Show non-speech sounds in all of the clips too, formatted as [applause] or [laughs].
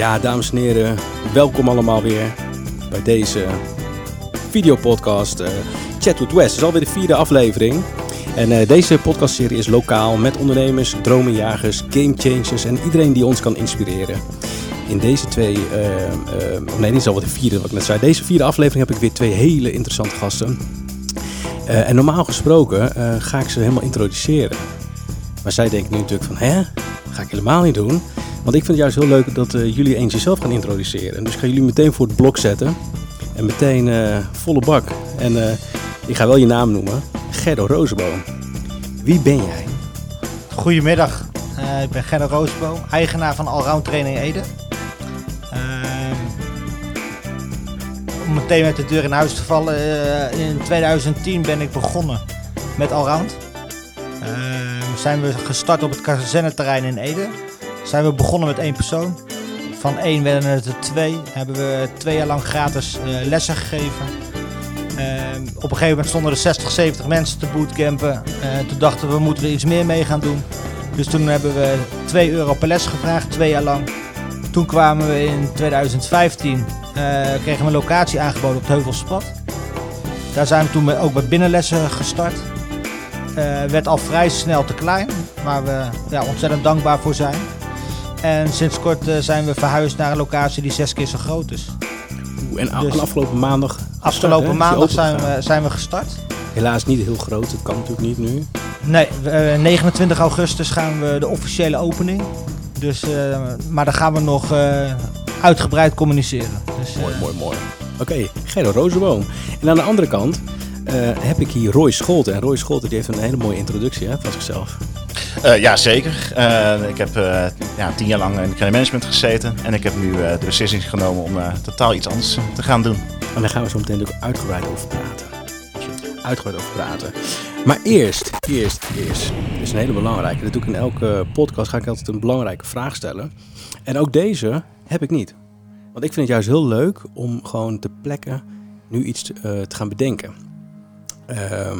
Ja, dames en heren, welkom allemaal weer bij deze videopodcast uh, Chat with West. Het is alweer de vierde aflevering. En uh, deze podcastserie is lokaal met ondernemers, dromenjagers, gamechangers en iedereen die ons kan inspireren. In deze twee, uh, nee, dit is alweer de vierde wat ik net zei. Deze vierde aflevering heb ik weer twee hele interessante gasten. en normaal gesproken ga ik ze helemaal introduceren. Maar zij denken nu natuurlijk van, hè, ga ik helemaal niet doen. Want ik vind het juist heel leuk dat uh, jullie eens jezelf gaan introduceren. Dus ik ga jullie meteen voor het blok zetten. En meteen uh, volle bak. En uh, ik ga wel je naam noemen. Gerdo Rozenboom. Wie ben jij? Goedemiddag. ik ben Gerdo Rozenboom. Eigenaar van Allround Training Ede. Om meteen met de deur in huis te vallen. in 2010 ben ik begonnen met Allround. Zijn we gestart op het kazerneterrein in Ede zijn we begonnen met één persoon. Van één werden het er twee. Hebben we twee jaar lang gratis uh, lessen gegeven. Uh, op een gegeven moment stonden er 60, 70 mensen te bootcampen. Uh, toen dachten we, moeten we iets meer mee gaan doen. Dus toen hebben we 2 euro per les gevraagd, twee jaar lang. Toen kwamen we in 2015, kregen we een locatie aangeboden op het Heuvelspad. Daar zijn we toen ook met binnenlessen gestart. werd al vrij snel te klein, waar we ja, ontzettend dankbaar voor zijn. En sinds kort uh, zijn we verhuisd naar een locatie die zes keer zo groot is. En dus afgelopen maandag? Afgelopen maandag zijn we, zijn we gestart. Helaas niet heel groot, dat kan natuurlijk niet nu. Nee, uh, 29 augustus gaan we de officiële opening. Dus, uh, maar dan gaan we nog uitgebreid communiceren. Dus, mooi, mooi, mooi. Oké, okay, Gerdo Rozenboom. En aan de andere kant heb ik hier Roy Scholten. En Roy Scholten die heeft een hele mooie introductie hè, van zichzelf. Uh, ja, zeker. Uh, ik heb uh, ja, tien jaar lang in de management gezeten. En ik heb nu de beslissing genomen om totaal iets anders te gaan doen. En daar gaan we zo meteen ook uitgebreid over praten. Uitgebreid over praten. Maar eerst, eerst, eerst. Dit is een hele belangrijke. Dat doe ik in elke podcast. Ga ik altijd een belangrijke vraag stellen. En ook deze heb ik niet. Want ik vind het juist heel leuk om gewoon te plekken nu iets te, te gaan bedenken. Ehm,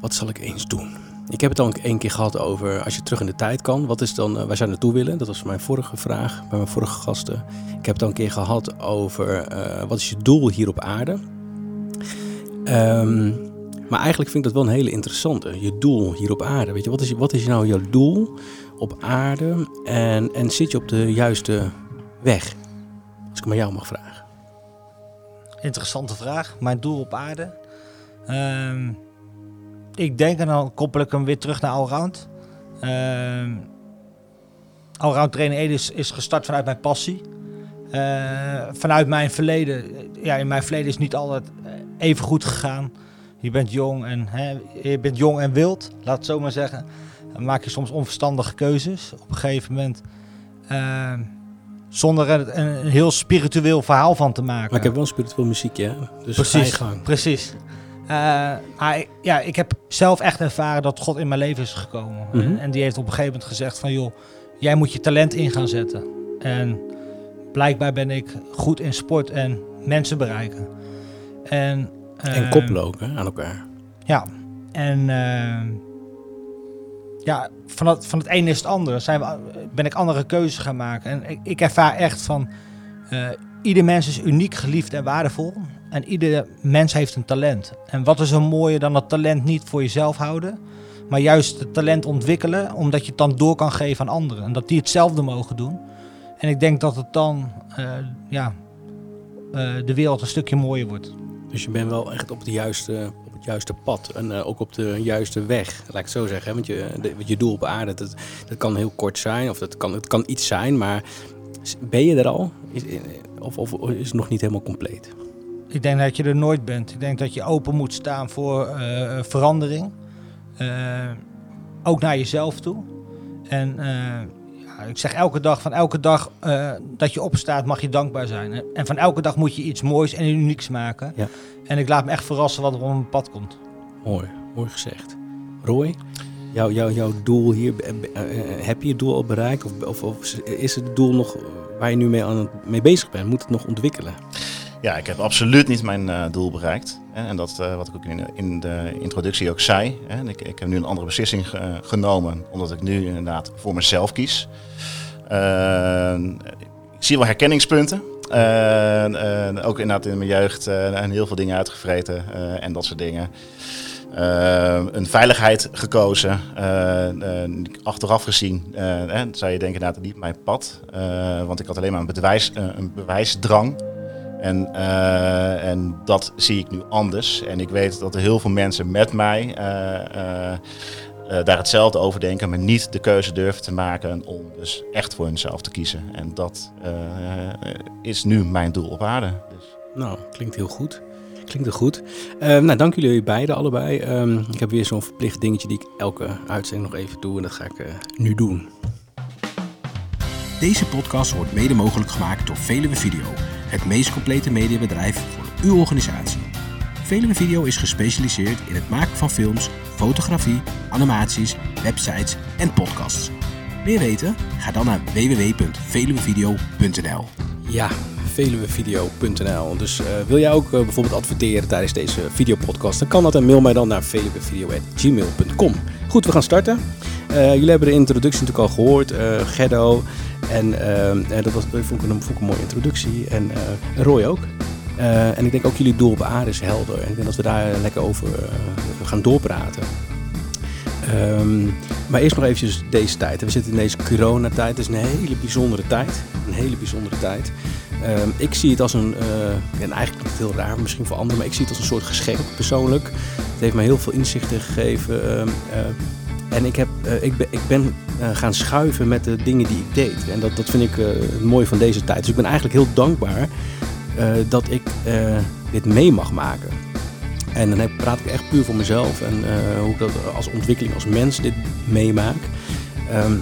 wat zal ik eens doen? Ik heb het al een keer gehad over als je terug in de tijd kan. Wat is dan uh, waar zij naartoe willen? Dat was mijn vorige vraag bij mijn vorige gasten. Ik heb het al een keer gehad over uh, wat is je doel hier op aarde? Um, maar eigenlijk vind ik dat wel een hele interessante. Je doel hier op aarde. Weet je, wat is, wat is nou jouw doel op aarde? En, en zit je op de juiste weg? Als ik maar jou mag vragen. Interessante vraag. Mijn doel op aarde. Um ik denk, en dan koppel ik hem weer terug naar Allround. Uh, Allround Trainen Ede is, is, gestart vanuit mijn passie. Uh, vanuit mijn verleden. Ja, in mijn verleden is niet altijd even goed gegaan. Je bent jong en, hè, je bent jong en wild, laat het zo maar zeggen. Dan maak je soms onverstandige keuzes. Op een gegeven moment... Uh, zonder er een, een, heel spiritueel verhaal van te maken. Maar ik heb wel een spiritueel muziekje, dus precies, precies. Uh, maar ja, ik heb zelf echt ervaren dat God in mijn leven is gekomen. Mhm. en, die heeft op een gegeven moment gezegd van... joh, jij moet je talent in gaan zetten. En blijkbaar ben ik goed in sport en mensen bereiken. En, uh, en koppelen ook hè, aan elkaar. Ja, en uh, ja, van het, van het ene is het andere. Zijn we, ben ik andere keuzes gaan maken. En ik, ik ervaar echt van... Uh, ieder mens is uniek, geliefd en waardevol. En ieder mens heeft een talent. En wat is er mooier dan dat talent niet voor jezelf houden, maar juist het talent ontwikkelen, omdat je het dan door kan geven aan anderen. En dat die hetzelfde mogen doen. En ik denk dat het dan uh, ja, uh, de wereld een stukje mooier wordt. Dus je bent wel echt op het juiste, op het juiste pad en uh, ook op de juiste weg, laat ik het zo zeggen. Want je, de, je doel op aarde, dat, dat kan heel kort zijn of dat kan, het kan iets zijn, maar ben je er al? Of, of is het nog niet helemaal compleet? Ik denk dat je er nooit bent. Ik denk dat je open moet staan voor uh, verandering. Uh, ook naar jezelf toe. En uh, ja, ik zeg elke dag, van elke dag dat je opstaat mag je dankbaar zijn. En van elke dag moet je iets moois en unieks maken. Ja. En ik laat me echt verrassen wat er op mijn pad komt. Mooi, mooi gezegd. Roy, jouw jou, jouw doel hier, heb je je doel al bereikt? Of, of, of is het doel nog waar je nu mee, aan, mee bezig bent? Moet het nog ontwikkelen? Ja, ik heb absoluut niet mijn uh, doel bereikt. En dat uh, wat ik ook in, in, de introductie ook zei. Hè, ik, ik heb nu een andere beslissing ge, genomen, omdat ik nu inderdaad voor mezelf kies. Eh, ik zie wel herkenningspunten. Eh, eh, ook inderdaad in mijn jeugd eh, en heel veel dingen uitgevreten eh, en dat soort dingen. Eh, een veiligheid gekozen. Eh, eh, achteraf gezien eh, eh, zou je denken, nou, dat niet mijn pad. Eh, want ik had alleen maar een, eh, een bewijsdrang. En, eh, en dat zie ik nu anders. En ik weet dat er heel veel mensen met mij eh, eh, daar hetzelfde over denken, maar niet de keuze durven te maken om dus echt voor hunzelf te kiezen. En dat eh, is nu mijn doel op aarde. Dus. Nou, klinkt heel goed. Klinkt heel goed. Eh, nou, dank jullie beiden allebei. Ehm, ik heb weer zo'n verplicht dingetje die ik elke uitzending nog even doe. En dat ga ik eh, nu doen. Deze podcast wordt mede mogelijk gemaakt door Veluwe Video. Het meest complete mediabedrijf voor uw organisatie. Veluwe Video is gespecialiseerd in het maken van films, fotografie, animaties, websites en podcasts. Meer weten? Ga dan naar www.veluwevideo.nl Ja, veluwevideo.nl. Dus eh, wil jij ook eh, bijvoorbeeld adverteren tijdens deze videopodcast, dan kan dat en mail mij dan naar veluwevideo.gmail.com. Goed, we gaan starten. Eh, jullie hebben de introductie natuurlijk al gehoord, eh Geddo. En eh, eh, dat, was, dat vond, ik een, een mooie introductie. En eh, Roy ook. Eh, en ik denk ook jullie doel op aarde is helder. En ik denk dat we daar lekker over gaan doorpraten. Ehm, maar eerst nog eventjes deze tijd. We zitten in deze coronatijd. Het is een hele bijzondere tijd. Een hele bijzondere tijd. Ehm, ik zie het als een, eh, en eigenlijk is het heel raar misschien voor anderen, maar ik zie het als een soort geschenk persoonlijk. Het heeft mij heel veel inzichten gegeven. ehm, en ik, heb, eh, ik ben, ik ben eh, gaan schuiven met de dingen die ik deed. En dat, dat vind ik het mooie van deze tijd. Dus ik ben eigenlijk heel dankbaar dat ik dit mee mag maken. En dan heb, praat ik echt puur voor mezelf en hoe ik dat als ontwikkeling als mens dit meemaak. Ehm,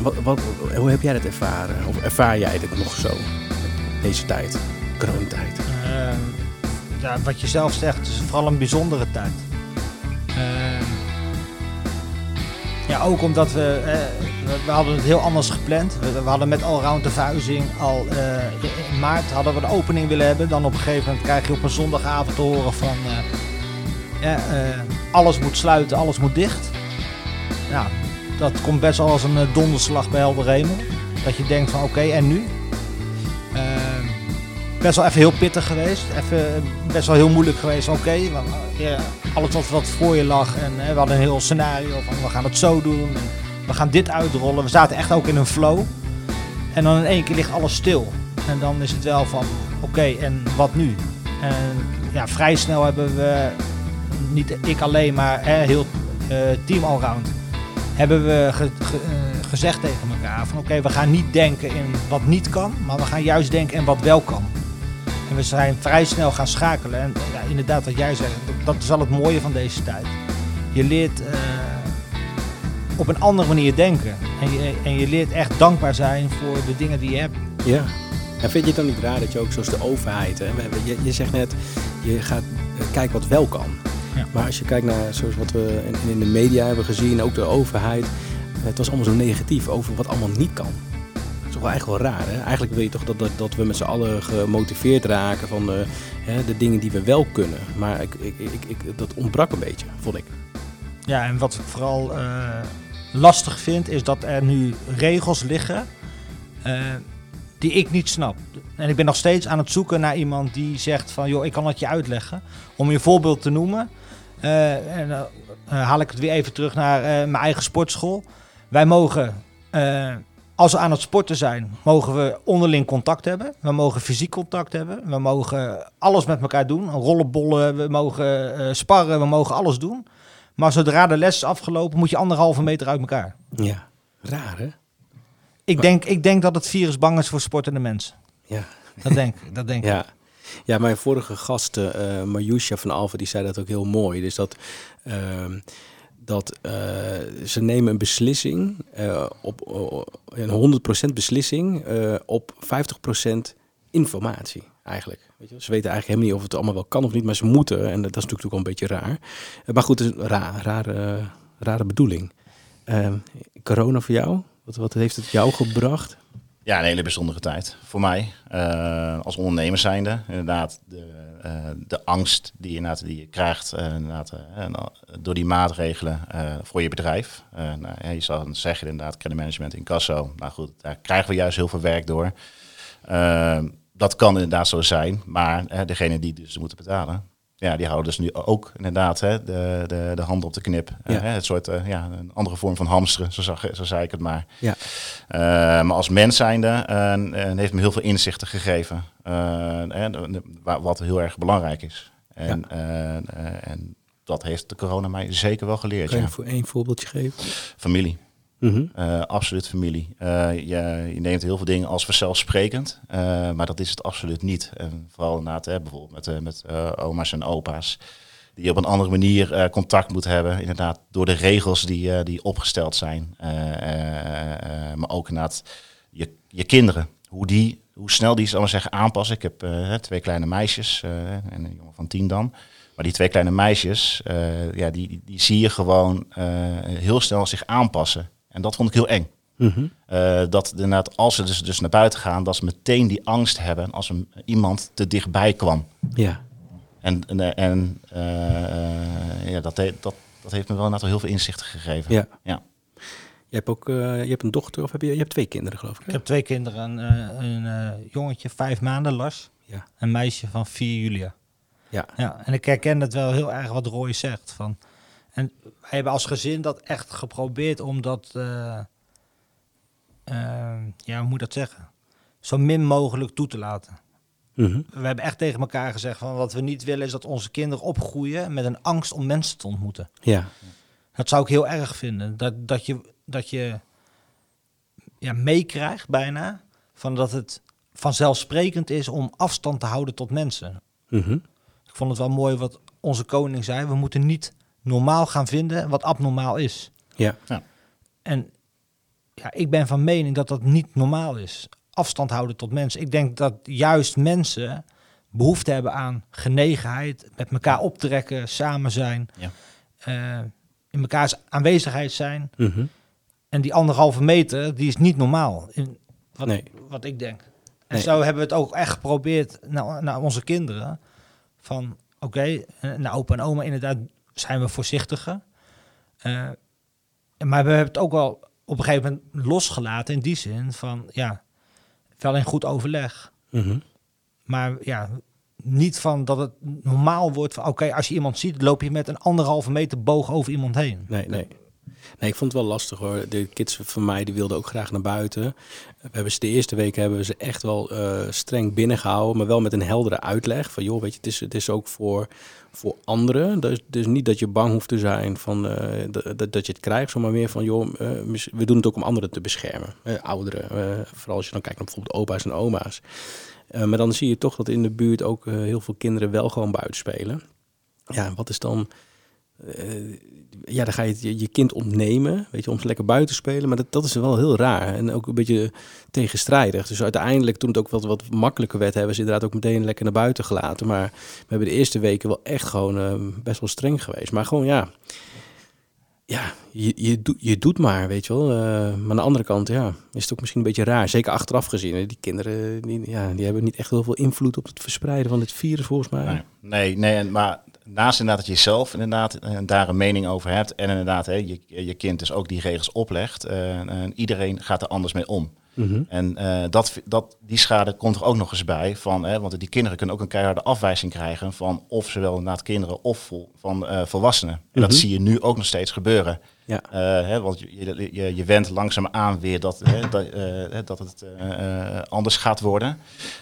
wat, wat, hoe heb jij dat ervaren? Of ervaar jij dit nog zo? Deze tijd, coronatijd. Ehm, ja, wat je zelf zegt, is vooral een bijzondere tijd. Ja, ook omdat we, eh, we, we hadden het heel anders gepland. We, we hadden met Allround de verhuizing al eh, in- maart hadden we de opening willen hebben. Dan op een gegeven moment krijg je op een zondagavond te horen van eh, alles moet sluiten, alles moet dicht. Ja, dat komt best wel als een donderslag bij helder hemel. Dat je denkt van oké, en nu? Best wel even heel pittig geweest. Even best wel heel moeilijk geweest. Oké, eh, ja, alles wat, voor je lag. En eh, we hadden een heel scenario van we gaan het zo doen. En we gaan dit uitrollen. We zaten echt ook in een flow. En dan in één keer ligt alles stil. En dan is het wel van oké, en wat nu? En ja, vrij snel hebben we, niet ik alleen, maar hè, heel eh, team allround. Hebben we ge- ge- eh, gezegd tegen elkaar van oké, we gaan niet denken in wat niet kan, maar we gaan juist denken in wat wel kan. En we zijn vrij snel gaan schakelen. En ja, inderdaad, wat jij zegt, dat, dat is wel het mooie van deze tijd. Je leert eh, op een andere manier denken. En je, en je leert echt dankbaar zijn voor de dingen die je hebt. Ja. En vind je het dan niet raar dat je ook zoals de overheid, hè, je, je zegt net, je gaat eh, kijken wat wel kan. Ja. Maar als je kijkt naar zoals wat we in, in de media hebben gezien, ook de overheid, het was allemaal zo negatief over wat allemaal niet kan. Toch eigenlijk wel raar, hè? Eigenlijk wil je toch dat, dat, dat we met z'n allen gemotiveerd raken van de, hè, de dingen die we wel kunnen. Maar ik, ik, ik, ik, dat ontbrak een beetje, vond ik. Ja, en wat ik vooral eh, lastig vind, is dat er nu regels liggen eh, die ik niet snap. En ik ben nog steeds aan het zoeken naar iemand die zegt van, joh, ik kan het je uitleggen. Om je voorbeeld te noemen, eh, en, eh, eh, haal ik het weer even terug naar eh, mijn eigen sportschool. Wij mogen, eh, als we aan het sporten zijn, mogen we onderling contact hebben. We mogen fysiek contact hebben. We mogen alles met elkaar doen. Rollenbollen, we mogen eh, sparren, we mogen alles doen. Maar zodra de les is afgelopen, moet je anderhalve meter uit elkaar. Ja, raar hè? Ik denk, ik denk dat het virus bang is voor sportende mensen. Ja. Dat denk ik. Dat denk ik. [laughs] Ja. Ja, mijn vorige gast, eh Marjoesja van Alva, die zei dat ook heel mooi. Dus dat, ehm, dat eh, ze nemen een beslissing, eh, op een 100% beslissing, eh, op 50% informatie eigenlijk. Weet je? Ze weten eigenlijk helemaal niet of het allemaal wel kan of niet, maar ze moeten. En dat is natuurlijk ook wel een beetje raar. Maar goed, een raar, rare, rare bedoeling. Ehm, corona voor jou? Wat, wat heeft het jou gebracht? Ja, een hele bijzondere tijd voor mij. Als ondernemer zijnde. Inderdaad, de, de angst die, je, die je krijgt uh, inderdaad, door die maatregelen voor je bedrijf. Nou, ja, je zou zeggen inderdaad, creditmanagement in Casso. Nou goed, daar krijgen we juist heel veel werk door. dat kan inderdaad zo zijn, maar degene die dus moeten betalen, ja, die houden dus nu ook inderdaad hè, de, de, de hand op de knip. Ja. Uh, het soort, uh, ja, een andere vorm van hamsteren, zo, zag, zo zei ik het maar. Ja. Uh, maar als mens zijnde heeft me heel veel inzichten gegeven. wat heel erg belangrijk is. En, ja. en dat heeft de corona mij zeker wel geleerd. Kun je ja. voor één voorbeeldje geven? Familie. Mm absoluut familie. Uh, je, je, neemt heel veel dingen als vanzelfsprekend, uh, maar dat is het absoluut niet. En vooral hè, bijvoorbeeld met, met oma's en opa's, die op een andere manier contact moet hebben. Inderdaad, door de regels die, die opgesteld zijn. maar ook inderdaad je, je kinderen, hoe, die, hoe snel die, zal maar zeggen, aanpassen. Ik heb twee kleine meisjes en een jongen van tien dan. Maar die twee kleine meisjes, ja, die, die zie je gewoon heel snel zich aanpassen. En dat vond ik heel eng. Mm dat inderdaad, als ze dus, dus naar buiten gaan, dat ze meteen die angst hebben als een, iemand te dichtbij kwam. Ja. En, en, en uh, ja, dat, dat, dat heeft me wel inderdaad heel veel inzichten gegeven. Ja. ja. Je hebt ook uh, je hebt een dochter of heb je, je hebt twee kinderen geloof ik? Hè? Ik heb twee kinderen. Een, een jongetje vijf maanden, Lars. Ja. Een meisje van 4 Julia. Ja. ja. En ik herken het wel heel erg wat Roy zegt. Van, en wij hebben als gezin dat echt geprobeerd om dat, uh, uh, ja, hoe moet dat zeggen? Zo min mogelijk toe te laten. -hmm. We hebben echt tegen elkaar gezegd van wat we niet willen is dat onze kinderen opgroeien met een angst om mensen te ontmoeten. Ja. Dat zou ik heel erg vinden. Dat, dat je, dat je ja, meekrijgt bijna van dat het vanzelfsprekend is om afstand te houden tot mensen. -hmm. Ik vond het wel mooi wat onze koning zei. We moeten niet normaal gaan vinden wat abnormaal is. Ja. ja. En ja, ik ben van mening dat dat niet normaal is. Afstand houden tot mensen. Ik denk dat juist mensen behoefte hebben aan genegenheid, met elkaar optrekken, samen zijn, ja. uh, in mekaars aanwezigheid zijn. Mm -hmm. En die anderhalve meter, die is niet normaal. In wat, nee. wat ik denk. En nee. zo hebben we het ook echt geprobeerd naar, naar onze kinderen. Van oké, okay, naar opa en oma inderdaad zijn we voorzichtiger. Uh, maar we hebben het ook wel op een gegeven moment losgelaten in die zin van, ja, wel in goed overleg. Mm -hmm. Maar ja, niet van dat het normaal wordt van, oké, okay, als je iemand ziet, loop je met een anderhalve meter boog over iemand heen. Nee, nee. Nee, ik vond het wel lastig hoor. De kids van mij die wilden ook graag naar buiten. We hebben ze de eerste week hebben we ze echt wel uh, streng binnengehouden, maar wel met een heldere uitleg. Van joh, weet je, het is, het is ook voor, voor anderen. Dus, dus niet dat je bang hoeft te zijn van, uh, dat, dat je het krijgt, maar meer van joh, uh, we doen het ook om anderen te beschermen. ouderen, vooral als je dan kijkt naar bijvoorbeeld opa's en oma's. maar dan zie je toch dat in de buurt ook heel veel kinderen wel gewoon buiten spelen. Ja, wat is dan uh, ja, dan ga je je, kind ontnemen, weet je, om ze lekker buiten te spelen. Maar dat, dat is wel heel raar en ook een beetje tegenstrijdig. Dus uiteindelijk, toen het ook wat, wat makkelijker werd, hebben ze inderdaad ook meteen lekker naar buiten gelaten. Maar we hebben de eerste weken wel echt gewoon uh, best wel streng geweest. Maar gewoon, ja, ja je, je, doet, je doet maar, weet je wel. Uh, maar aan de andere kant, ja, is het ook misschien een beetje raar. Zeker achteraf gezien. Die kinderen, die, ja, die hebben niet echt heel veel invloed op het verspreiden van dit virus, volgens mij. Nee, nee, nee maar naast inderdaad dat je zelf inderdaad daar een mening over hebt en inderdaad hè, je, je kind dus ook die regels oplegt, uh, en iedereen gaat er anders mee om. Mm -hmm. En uh, dat, dat, die schade komt er ook nog eens bij, van, hè, want die kinderen kunnen ook een keiharde afwijzing krijgen van of zowel inderdaad kinderen of vol, van uh, volwassenen. En mm -hmm. dat zie je nu ook nog steeds gebeuren. Ja. Uh, hè, want je, je, je went langzaam aan weer dat, hè, dat, dat het anders gaat worden.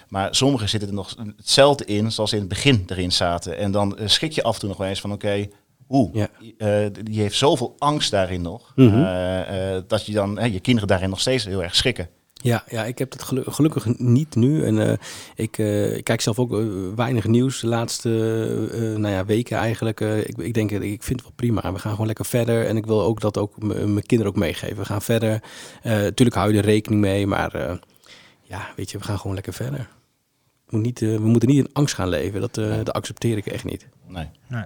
Maar sommigen zitten er nog hetzelfde in zoals in het begin erin zaten. En dan schrik je af en toe nog wel eens van oké, okay, hoe? Ja. Uh, die heeft zoveel angst daarin nog. Mm -hmm. uh, uh, dat je dan je kinderen daarin nog steeds heel erg schrikken. Ja, ja, ik heb het gelu gelukkig niet nu. En ik, ik, kijk zelf ook weinig nieuws de laatste nou ja, weken eigenlijk. ik, ik denk, ik vind het wel prima. We gaan gewoon lekker verder. En ik wil ook dat ook mijn kinderen ook meegeven. We gaan verder. natuurlijk hou je er rekening mee. Maar ja, weet je, we gaan gewoon lekker verder. Moet niet, we moeten niet in angst gaan leven. Dat, Nee. dat accepteer ik echt niet. Nee. Nee.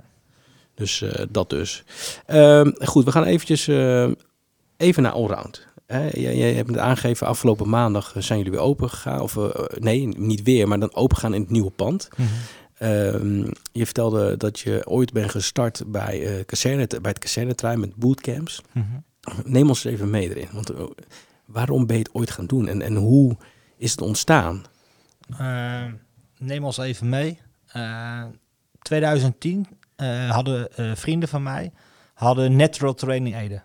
Dus uh, dat dus. Uh, goed, we gaan eventjes uh, even naar allround. Jij, hebt het aangegeven, afgelopen maandag zijn jullie weer open gegaan. Of eh, nee, niet weer, maar dan open gaan in het nieuwe pand. Ehm, je vertelde dat je ooit bent gestart bij, eh kazerne, bij het kazernetrein met bootcamps. Mhm. Neem ons er even mee erin. Want eh, waarom ben je het ooit gaan doen en, en hoe is het ontstaan? Eh, neem ons even mee. Eh, 2010 eh, hadden eh, vrienden van mij hadden Natural Training Ede.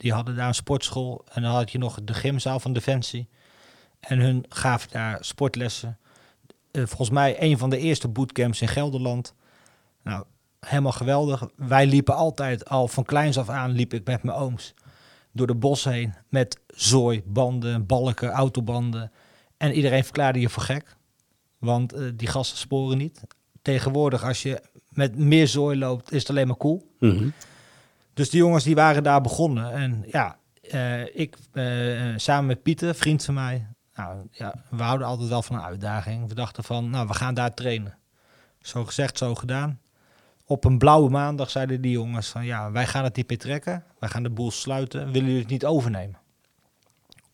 Die hadden daar een sportschool en dan had je nog de gymzaal van Defensie. En hun gaven daar sportlessen. Eh, volgens mij een van de eerste bootcamps in Gelderland. Nou, helemaal geweldig. Wij liepen altijd, al van kleins af aan, liep ik met mijn ooms door de bos heen met zooi, banden, balken, autobanden. En iedereen verklaarde je voor gek. Want eh, die gasten sporen niet. Tegenwoordig, als je met meer zooi loopt, is het alleen maar cool. Dus die jongens die waren daar begonnen. En ja, eh, ik eh, samen met Pieter, vriend van mij. Nou, ja, we houden altijd wel van een uitdaging. We dachten van, nou, we gaan daar trainen. Zo gezegd, zo gedaan. Op een blauwe maandag zeiden die jongens van, ja, wij gaan het meer trekken. Wij gaan de boel sluiten. Willen jullie het niet overnemen?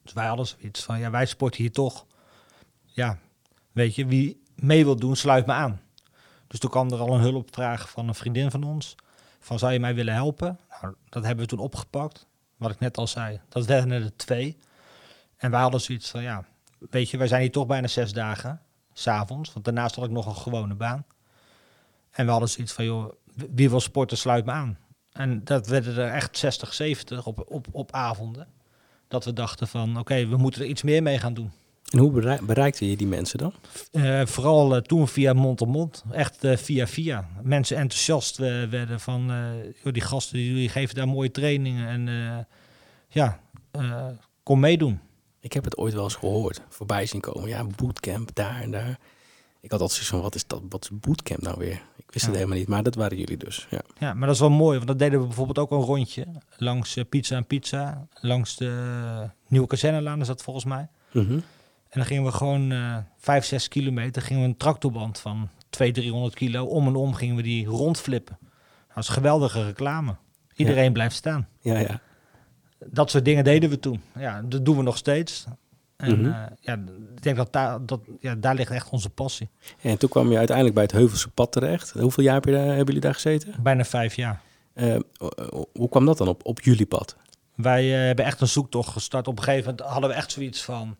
Dus wij hadden zoiets van, ja, wij sporten hier toch. Ja, weet je, wie mee wil doen, sluit me aan. Dus toen kwam er al een hulpvraag van een vriendin van ons. Van, zou je mij willen helpen? Nou, dat hebben we toen opgepakt. Wat ik net al zei, dat werden er twee. En wij hadden zoiets van, ja, weet je, wij zijn hier toch bijna zes dagen, s'avonds. Want daarnaast had ik nog een gewone baan. En we hadden zoiets van, joh, wie wil sporten, sluit me aan. En dat werden er echt 60, 70 op, op, op avonden. Dat we dachten van, oké, we moeten er iets meer mee gaan doen. En hoe berei- bereikte je die mensen dan? Eh, vooral eh, toen via mond op mond. Echt eh, via via. Mensen enthousiast werden van joh, die gasten die, die geven daar mooie trainingen. En ja, kom meedoen. Ik heb het ooit wel eens gehoord, voorbij zien komen. Ja, bootcamp daar en daar. Ik had altijd zoiets van, wat is dat? Wat is bootcamp nou weer? Ik wist Ja. het helemaal niet, maar dat waren jullie dus. Ja. Ja, maar dat is wel mooi, want dat deden we bijvoorbeeld ook een rondje. Langs Pizza en Pizza. Langs de Nieuwe Kazernelaan is dat volgens mij. Mhm. En dan gingen we gewoon eh 5, 6 kilometer. Gingen we een tractorband van 200, 300 kilo. Om en om gingen we die rondflippen. Dat is geweldige reclame. Iedereen blijft staan. ja, ja. Dat soort dingen deden we toen. Ja, dat doen we nog steeds. En Mhm. eh, ja, ik denk dat daar, dat, ja, daar ligt echt onze passie. En toen kwam je uiteindelijk bij het Heuvelse pad terecht. Hoeveel jaar heb je daar, hebben jullie daar gezeten? Bijna vijf jaar. Eh, hoe kwam dat dan op, op jullie pad? Wij hebben echt een zoektocht gestart. Op een gegeven moment hadden we echt zoiets van...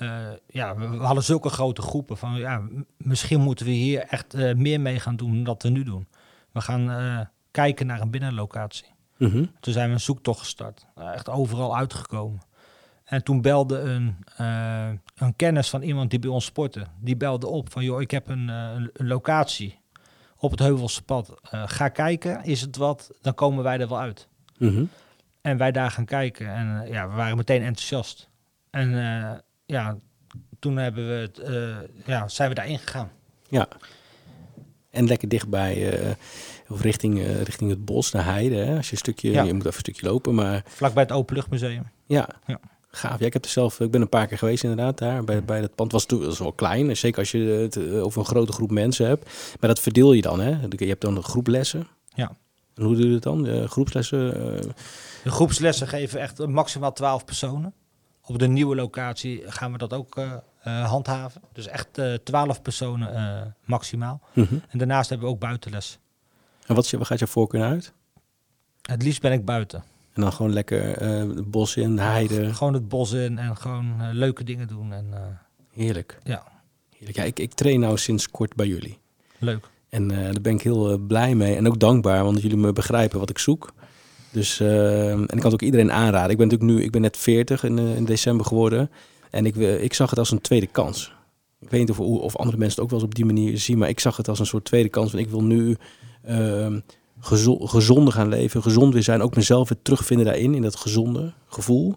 eh, ja, we, we hadden zulke grote groepen van... Ja, misschien moeten we hier echt eh, meer mee gaan doen dan dat we nu doen. We gaan eh, kijken naar een binnenlocatie. Mhm. Toen zijn we een zoektocht gestart. Nou, echt overal uitgekomen. En toen belde een, een kennis van iemand die bij ons sportte. Die belde op van, joh, ik heb een, een- locatie op het Heuvelse pad. Ga kijken, is het wat? Dan komen wij er wel uit. Mhm. En wij daar gaan kijken. En ja, we waren meteen enthousiast. En ja, toen hebben we het, eh, ja, zijn we daarin gegaan. Ja. En lekker dichtbij, eh, of richting, eh, richting het bos, de heide. Hè? Als je een stukje, Ja. je moet even een stukje lopen, maar Vlakbij het Openluchtmuseum. ja. Ja. Gaaf. Ja, ik heb er zelf, ik ben een paar keer geweest inderdaad daar bij, bij dat pand. Was was wel klein, zeker als je het over een grote groep mensen hebt. Maar dat verdeel je dan, hè? Je hebt dan een groep lessen. Ja. En hoe doe je het dan? De groepslessen? De groepslessen geven echt maximaal 12 personen. Op de nieuwe locatie gaan we dat ook eh, eh, handhaven. Dus echt eh 12 personen maximaal. mhm. En daarnaast hebben we ook buitenles. En wat, is je- wat gaat je voorkeur uit? Het liefst ben ik buiten. En dan gewoon lekker het bos in, de heide. Gewoon het bos in en gewoon leuke dingen doen. En Heerlijk. ja, Heerlijk. Ja, ik, ik train nou sinds kort bij jullie. leuk. En daar ben ik heel blij mee en ook dankbaar, want jullie me begrijpen wat ik zoek. Dus, eh, en ik kan het ook iedereen aanraden. Ik ben natuurlijk nu, ik ben net 40 in, eh, in december geworden. En ik, eh, ik zag het als een tweede kans. Ik weet niet of, of andere mensen het ook wel eens op die manier zien, maar ik zag het als een soort tweede kans. Want ik wil nu ehm, gezo- gezonder gaan leven, gezond weer zijn. Ook mezelf weer terugvinden daarin, in dat gezonde gevoel.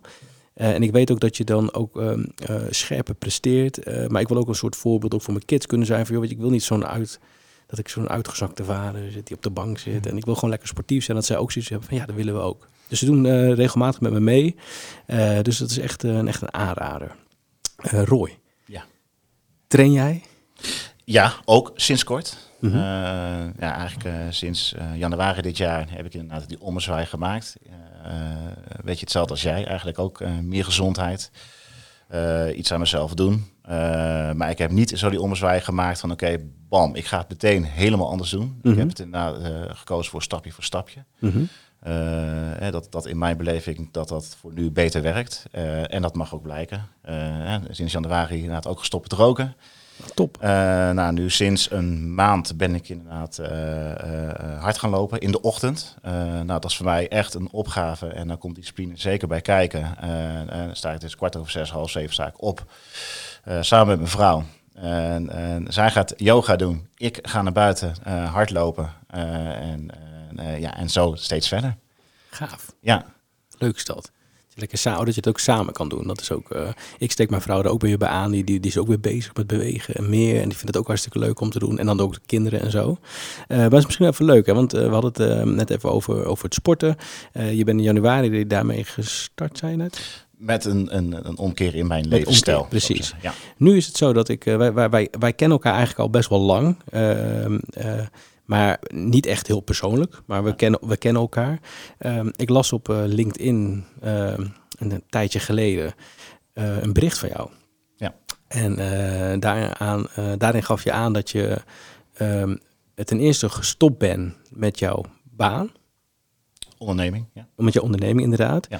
Eh, en ik weet ook dat je dan ook ehm, eh, scherper presteert. Maar ik wil ook een soort voorbeeld ook voor mijn kids kunnen zijn. Van, joh, weet ik wil niet zo'n uit, dat ik zo'n uitgezakte vader zit die op de bank zit. En ik wil gewoon lekker sportief zijn. Dat zij ook zoiets hebben van ja, dat willen we ook. Dus ze doen eh, regelmatig met me mee. Eh, dus dat is echt, eh, een echt een aanrader. Roy. Ja. Train jij? Ja, ook sinds kort. Mhm. Ja, eigenlijk sinds januari dit jaar heb ik inderdaad die ommezwaai gemaakt. Weet je, hetzelfde als jij. Eigenlijk ook meer gezondheid. Iets aan mezelf doen. Eh, maar ik heb niet zo die ommezwaai gemaakt van oké, bam, ik ga het meteen helemaal anders doen. Mhm. Ik heb het inderdaad eh, gekozen voor stapje voor stapje. Mhm. Eh, dat, dat in mijn beleving dat dat voor nu beter werkt. En dat mag ook blijken. Sinds januari inderdaad ook gestopt met roken. Top. Eh, nou, nu sinds een maand ben ik inderdaad eh, eh, hard gaan lopen in de ochtend. Nou, dat is voor mij echt een opgave en dan komt discipline zeker bij kijken. En dan sta ik dus kwart over zes, half zeven sta ik op, samen met mijn vrouw. En, en zij gaat yoga doen, ik ga naar buiten eh, hardlopen en, ja, en zo steeds verder. Gaaf. Ja, Leuk is dat. Het Lekker samen, dat je het ook samen kan doen. Dat is ook, eh, ik steek mijn vrouw er ook weer bij aan. Die, die, die is ook weer bezig met bewegen en meer. En die vindt het ook hartstikke leuk om te doen. En dan ook de kinderen en zo. Eh, maar het is misschien even leuk, hè? want eh, we hadden het net even over, over het sporten. Je bent in januari daarmee gestart, zei je net? met een, een, een omkeer in mijn levensstijl. precies. Ja. Nu is het zo dat ik, wij, wij, wij, wij kennen elkaar eigenlijk al best wel lang. Ehm, eh, maar niet echt heel persoonlijk. Maar we, kennen, we kennen elkaar. Ehm, ik las op eh, LinkedIn ehm, een tijdje geleden eh, een bericht van jou. Ja. En eh, daaraan, daarin gaf je aan dat je ehm, ten eerste gestopt bent met jouw baan. Onderneming, ja. Met je onderneming inderdaad. Ja.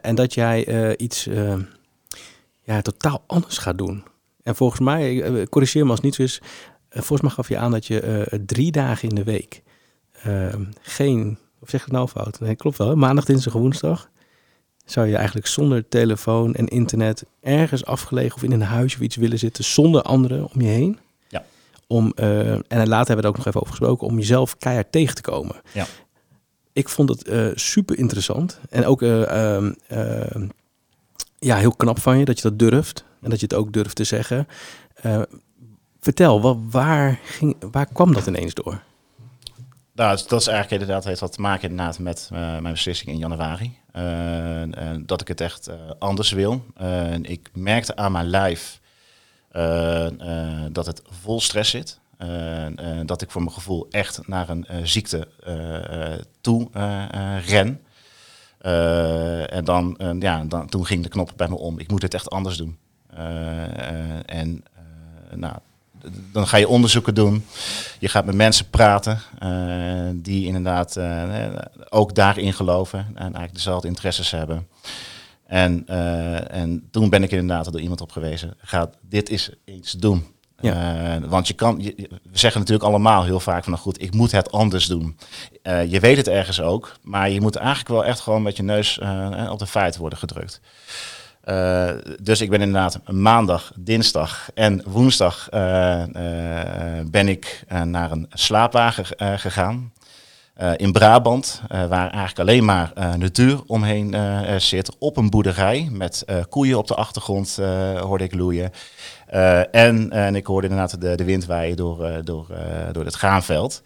En dat jij iets ja, totaal anders gaat doen. En volgens mij, corrigeer me als het niet zo is, volgens mij gaf je aan dat je eh, drie dagen in de week ehm, geen, of zeg ik het nou fout? Nee, klopt wel. Maandag, dinsdag en woensdag zou je eigenlijk zonder telefoon en internet ergens afgelegen of in een huisje of iets willen zitten zonder anderen om je heen. Ja. Om, eh, en later hebben we er ook nog even over gesproken, om jezelf keihard tegen te komen. Ja. Ik vond het eh, super interessant. En ook eh, ehm, ehm, ja, heel knap van je dat je dat durft. En dat je het ook durft te zeggen. Eh, vertel, wa- waar, ging, waar kwam dat ineens door? Nou, dat is- eigenlijk inderdaad, heeft wat te maken inderdaad met eh, mijn beslissing in januari. Eh, en dat ik het echt eh, anders wil. Eh, ik merkte aan mijn lijf eh, eh, dat het vol stress zit. Eh, eh, dat ik voor mijn gevoel echt naar een eh, ziekte eh, eh, toe eh, eh, ren. Eh, en dan, eh, ja, dan, toen ging de knop bij me om. Ik moet het echt anders doen. Eh, eh, en eh, nou, dan ga je onderzoeken doen. Je gaat met mensen praten eh, die inderdaad eh, ook daarin geloven en eigenlijk dezelfde interesses hebben. En, eh, en toen ben ik inderdaad door iemand op gewezen. Ga dit is eens doen. Want je kan, je- we zeggen natuurlijk allemaal heel vaak van, nou goed, ik moet het anders doen. Je weet het ergens ook, maar je moet eigenlijk wel echt gewoon met je neus op de feiten worden gedrukt. Eh, dus ik ben inderdaad maandag, dinsdag en woensdag eh, eh, ben ik naar een slaapwagen gegaan. In Brabant, waar eigenlijk alleen maar natuur omheen zit. Op een boerderij met koeien op de achtergrond hoorde ik loeien. En, en ik hoorde inderdaad de, de wind waaien door, door, door het graanveld.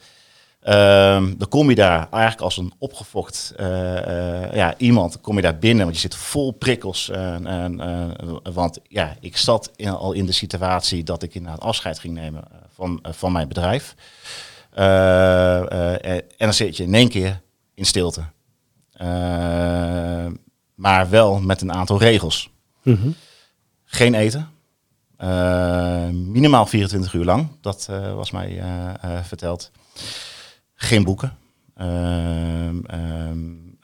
Ehm, dan kom je daar eigenlijk als een opgefokt eh, eh, ja, iemand, kom je daar binnen, want je zit vol prikkels. en en, eh, want ja, ik zat in- al in de situatie dat ik inderdaad afscheid ging nemen van, van mijn bedrijf. En dan zit je in één keer in stilte. Eh, maar wel met een aantal regels. Geen eten. Eh, minimaal 24 uur lang. Dat was mij verteld. Geen boeken. Ehm,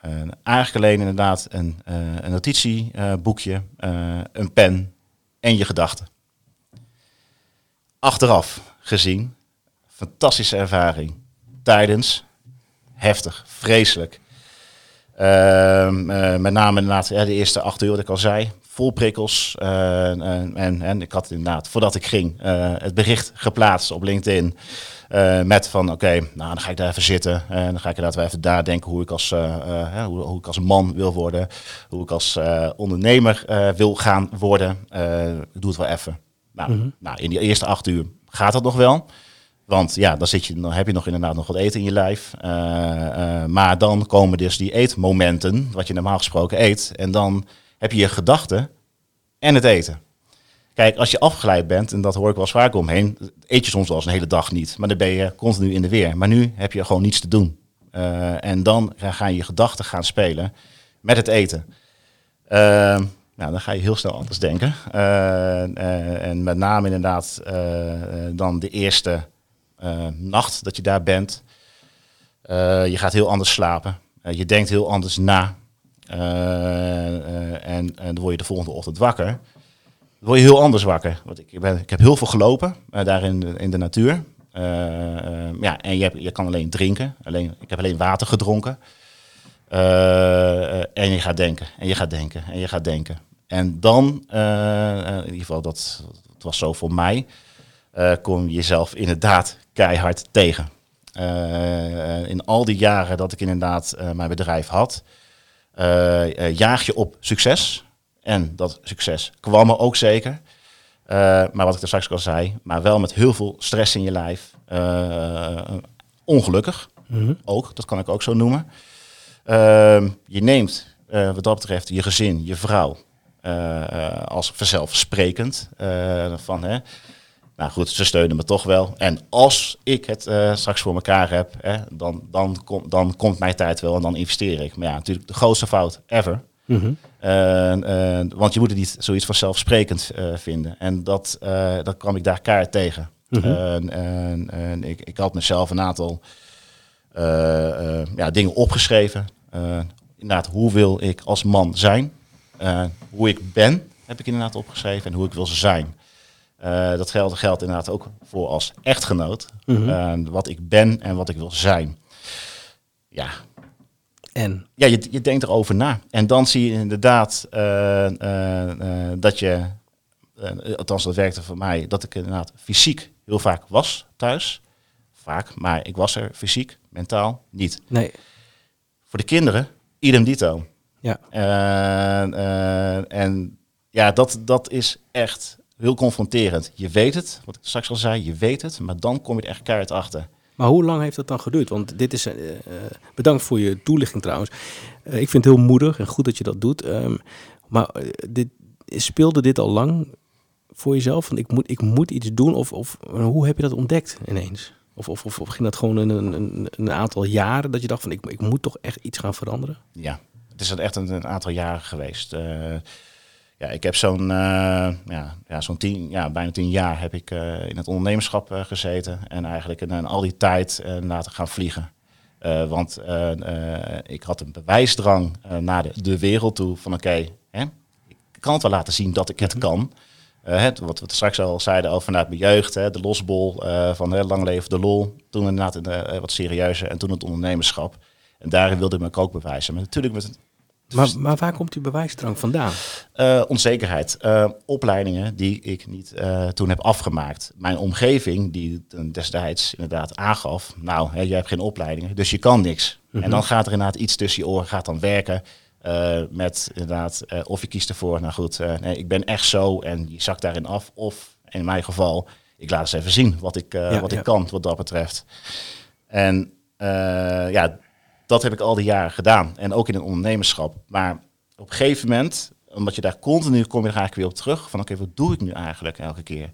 en eigenlijk alleen inderdaad een, eh, een notitieboekje, eh, een pen en je gedachten. Achteraf gezien, fantastische ervaring. Tijdens, heftig, vreselijk. Ehm, eh, met name inderdaad ja, de eerste acht uur, wat ik al zei. Vol prikkels. eh, en, en, en ik had inderdaad, voordat ik ging, eh, het bericht geplaatst op LinkedIn. eh, met van, oké, nou dan ga ik daar even zitten. En dan ga ik inderdaad wel even nadenken hoe ik als, hoe, hoe ik als man wil worden. Hoe ik als ondernemer wil gaan worden. Ik doe het wel even. Nou, nou, in die eerste acht uur gaat dat nog wel. Want ja, dan, zit je, dan heb je nog inderdaad nog wat eten in je lijf. Eh, eh, maar dan komen dus die eetmomenten, wat je normaal gesproken eet. En dan heb je je gedachten en het eten. Kijk, als je afgeleid bent, en dat hoor ik wel eens vaak omheen, eet je soms wel eens een hele dag niet. Maar dan ben je continu in de weer. Maar nu heb je gewoon niets te doen. Uh, en dan gaan je gedachten gaan spelen met het eten. Nou, dan ga je heel snel anders denken. En met name inderdaad dan de eerste nacht dat je daar bent. je gaat heel anders slapen. je denkt heel anders na. en, en dan word je de volgende ochtend wakker word je heel anders wakker. Want ik, ik heb heel veel gelopen daar in de, in de natuur. Ja, en je, hebt, je kan alleen drinken. Alleen, ik heb alleen water gedronken. en je gaat denken, en je gaat denken, en je gaat denken. En dan, in ieder geval, dat, dat, was zo voor mij, kom je jezelf inderdaad keihard tegen. in al die jaren dat ik inderdaad mijn bedrijf had, jaag je op succes. En dat succes kwam er ook zeker. Maar wat ik er straks al zei, maar wel met heel veel stress in je lijf. Ongelukkig, mm ook, dat kan ik ook zo noemen. Je neemt wat dat betreft je gezin, je vrouw, als vanzelfsprekend. van, hè, nou goed, ze steunen me toch wel. En als ik het straks voor elkaar heb, hè, dan, dan, kom, dan komt mijn tijd wel en dan investeer ik. Maar ja, natuurlijk de grootste fout ever Mhm. want je moet het niet zoiets vanzelfsprekend vinden. En dat, dat kwam ik daar kaart tegen. Mhm. en, en ik, ik had mezelf een aantal ja, dingen opgeschreven. inderdaad, hoe wil ik als man zijn? hoe ik ben, heb ik inderdaad opgeschreven. En hoe ik wil zijn. Dat geldt, geldt inderdaad ook voor als echtgenoot. Mhm. wat ik ben en wat ik wil zijn. Ja, en? Ja, je, je denkt erover na. En dan zie je inderdaad uh, dat je, althans dat werkte voor mij, dat ik inderdaad fysiek heel vaak was thuis. Vaak, maar ik was er fysiek, mentaal niet. Nee. Voor de kinderen, idem dito. Ja. en ja, dat, dat is echt heel confronterend. Je weet het, wat ik straks al zei, je weet het, maar dan kom je er echt keihard achter. Maar hoe lang heeft dat dan geduurd? Want dit is. Uh, bedankt voor je toelichting trouwens. Uh, ik vind het heel moedig en goed dat je dat doet. Um, maar dit, speelde dit al lang voor jezelf? Van ik moet, ik moet iets doen? Of, of hoe heb je dat ontdekt ineens? Of, of, of, of ging dat gewoon een, een, een, aantal jaren dat je dacht van ik, ik moet toch echt iets gaan veranderen? Ja, het is echt een, een aantal jaren geweest. Ja, ik heb zo'n uh, ja, ja, zo'n tien, ja, bijna tien jaar heb ik uh, in het ondernemerschap uh, gezeten. En eigenlijk in, al die tijd laten gaan vliegen. want ik had een bewijsdrang naar de, de wereld toe van oké, okay, ik kan het wel laten zien dat ik het mhm. kan. het, wat we straks al zeiden over vanuit mijn jeugd, hè, de losbol van hè, lang leven de lol. Toen inderdaad in, wat serieuzer en toen het ondernemerschap. En daarin wilde ik me ook bewijzen. Maar natuurlijk met maar, maar, waar komt die bewijsdrang vandaan? Uh, onzekerheid. Uh, opleidingen die ik niet uh, toen heb afgemaakt. Mijn omgeving, die destijds inderdaad aangaf... nou, hè, jij hebt geen opleidingen, dus je kan niks. En mhm. dan gaat er inderdaad iets tussen je oren, gaat dan werken... met inderdaad, of je kiest ervoor, nou goed, nee, ik ben echt zo en je zakt daarin af. Of in mijn geval, ik laat eens even zien wat ik, ja, wat ik kan wat dat betreft. En ja, dat heb ik al die jaren gedaan. En ook in het ondernemerschap. Maar op een gegeven moment, omdat je daar continu kom je er eigenlijk weer op terug. Van oké, wat doe ik nu eigenlijk elke keer?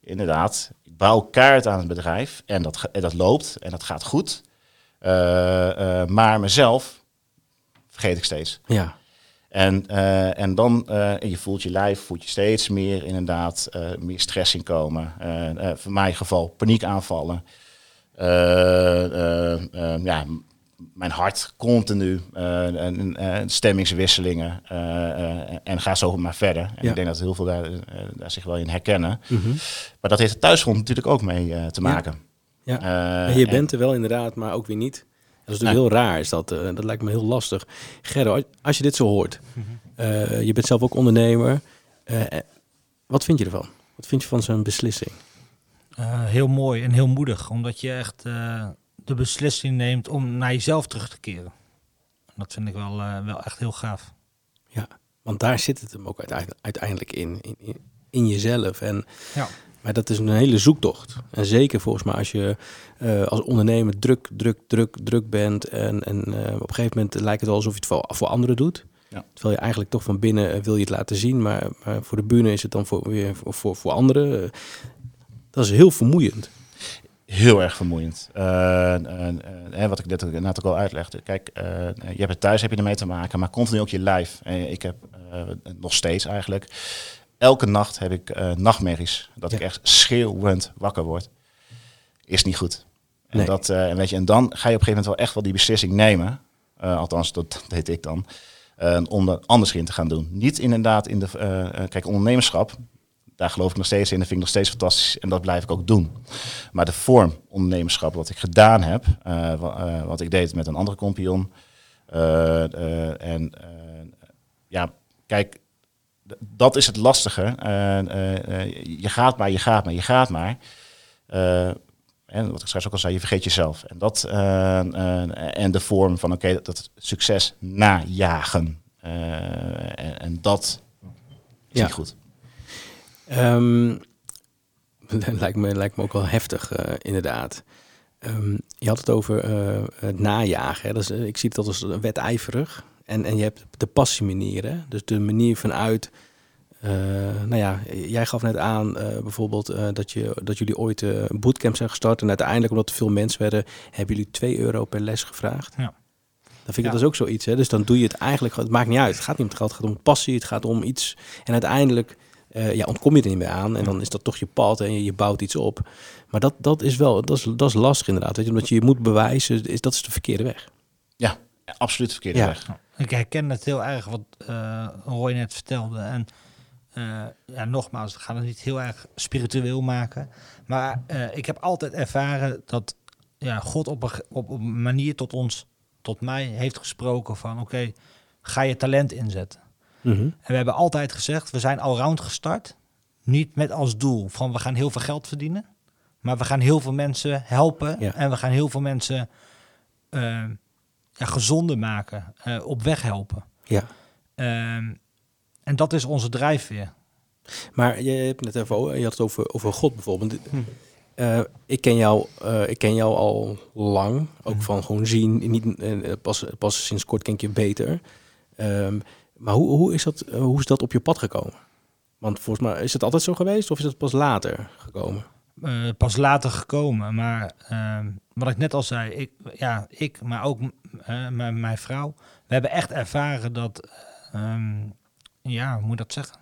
Inderdaad, ik bouw kaart aan het bedrijf en dat, en dat loopt en dat gaat goed. Uh, uh, maar mezelf vergeet ik steeds. Ja. En, uh, en dan, en je voelt je lijf, voelt je steeds meer inderdaad, meer stress inkomen. voor mijn geval paniekaanvallen. ja, mijn hart continu, uh, stemmingswisselingen uh, en ga zo maar verder. En ik denk dat heel veel daar, daar zich wel in herkennen. Mhm. Maar dat heeft het thuisgrond natuurlijk ook mee te maken. Ja, ja. je bent er wel inderdaad, maar ook weer niet. Dat is natuurlijk heel raar, is dat, dat lijkt me heel lastig. Gerro, als je dit zo hoort, mhm. je bent zelf ook ondernemer. wat vind je ervan? Wat vind je van zo'n beslissing? heel mooi en heel moedig, omdat je echt de beslissing neemt om naar jezelf terug te keren. Dat vind ik wel, uh, wel echt heel gaaf. Ja, want daar zit het hem ook uiteindelijk in, in, in jezelf. En, ja. Maar dat is een hele zoektocht. En zeker volgens mij als je uh, als ondernemer druk, druk, druk, druk bent. En, en uh, op een gegeven moment lijkt het wel alsof je het voor, voor anderen doet. Ja. Terwijl je eigenlijk toch van binnen eh, wil je het laten zien, maar, maar voor de bühne is het dan voor, weer voor, voor, voor anderen. eh, dat is heel vermoeiend. Heel erg vermoeiend. Eh, hè, wat ik net, ook- al uitlegde. Kijk, eh, je hebt het thuis heb je ermee te maken, maar continu ook je lijf. Eh, ik heb eh, nog steeds eigenlijk. Elke nacht heb ik nachtmerries. Dat ik echt schreeuwend wakker word. Is niet goed. En, Nee. dat, en weet je, en dan ga je op een gegeven moment wel echt wel die beslissing nemen. Althans, dat [laughs] deed ik dan. om er anders in te gaan doen. Niet inderdaad in de. kijk, ondernemerschap. Daar geloof ik nog steeds in. Dat vind ik nog steeds fantastisch. En dat blijf ik ook doen. Maar de vorm ondernemerschap, wat ik gedaan heb, eh, eh, wat ik deed met een andere compagnon. eh, en ja, kijk, dat is het lastige. Je gaat maar, je gaat maar, je gaat maar. En wat ik straks ook al zei, je vergeet jezelf. En, dat, en de vorm van, oké, dat, dat succes najagen. En, en dat is Ja. niet goed. Ehm, [laughs] lijkt, me, lijkt me ook wel heftig, eh, inderdaad. Ehm, je had het over eh, het najagen. Hè? Dat is, eh, ik zie het als wedijverig. En, en je hebt de passiemanier. Hè? Dus de manier vanuit... nou ja, jij gaf net aan bijvoorbeeld dat, je, dat jullie ooit een bootcamp zijn gestart. En uiteindelijk, omdat er veel mensen werden, hebben jullie 2 euro per les gevraagd. Ja. Dan vind ik Ja. dat is ook zoiets. Hè? Dus dan doe je het eigenlijk, het maakt niet uit. Het gaat niet om het geld, het gaat om passie, het gaat om iets. En uiteindelijk eh, ja, ontkom je er niet meer aan. En dan is dat toch je pad en je, je bouwt iets op. Maar dat, dat is wel, dat is, dat is lastig inderdaad. Weet je, omdat je je moet bewijzen, is, dat is de verkeerde weg. Ja, absoluut verkeerde Ja. weg. Ik herken het heel erg wat eh Roy net vertelde. En eh, ja, nogmaals, we gaan het niet heel erg spiritueel maken. Maar eh, ik heb altijd ervaren dat ja, God op een, op een manier tot ons, tot mij heeft gesproken van oké, ga je talent inzetten. Mhm. En we hebben altijd gezegd, we zijn allround gestart. Niet met als doel van we gaan heel veel geld verdienen. Maar we gaan heel veel mensen helpen. Ja. En we gaan heel veel mensen eh, ja, gezonder maken. eh, op weg helpen. Ja. Ehm, en dat is onze drijfveer. Maar je hebt het even over, je had het over, over God bijvoorbeeld. Hm. Eh, ik, ken jou, eh, ik ken jou al lang, ook Hm. van gewoon zien. Niet, pas, pas sinds kort ken ik je beter. Ehm, maar hoe, hoe, is dat, eh, hoe is dat op je pad gekomen? Want volgens mij is het altijd zo geweest of is het pas later gekomen? Eh, pas later gekomen. Maar ehm, wat ik net al zei, ik, ja, ik maar ook eh, mijn, vrouw. We hebben echt ervaren dat, ehm, ja, hoe moet ik dat zeggen?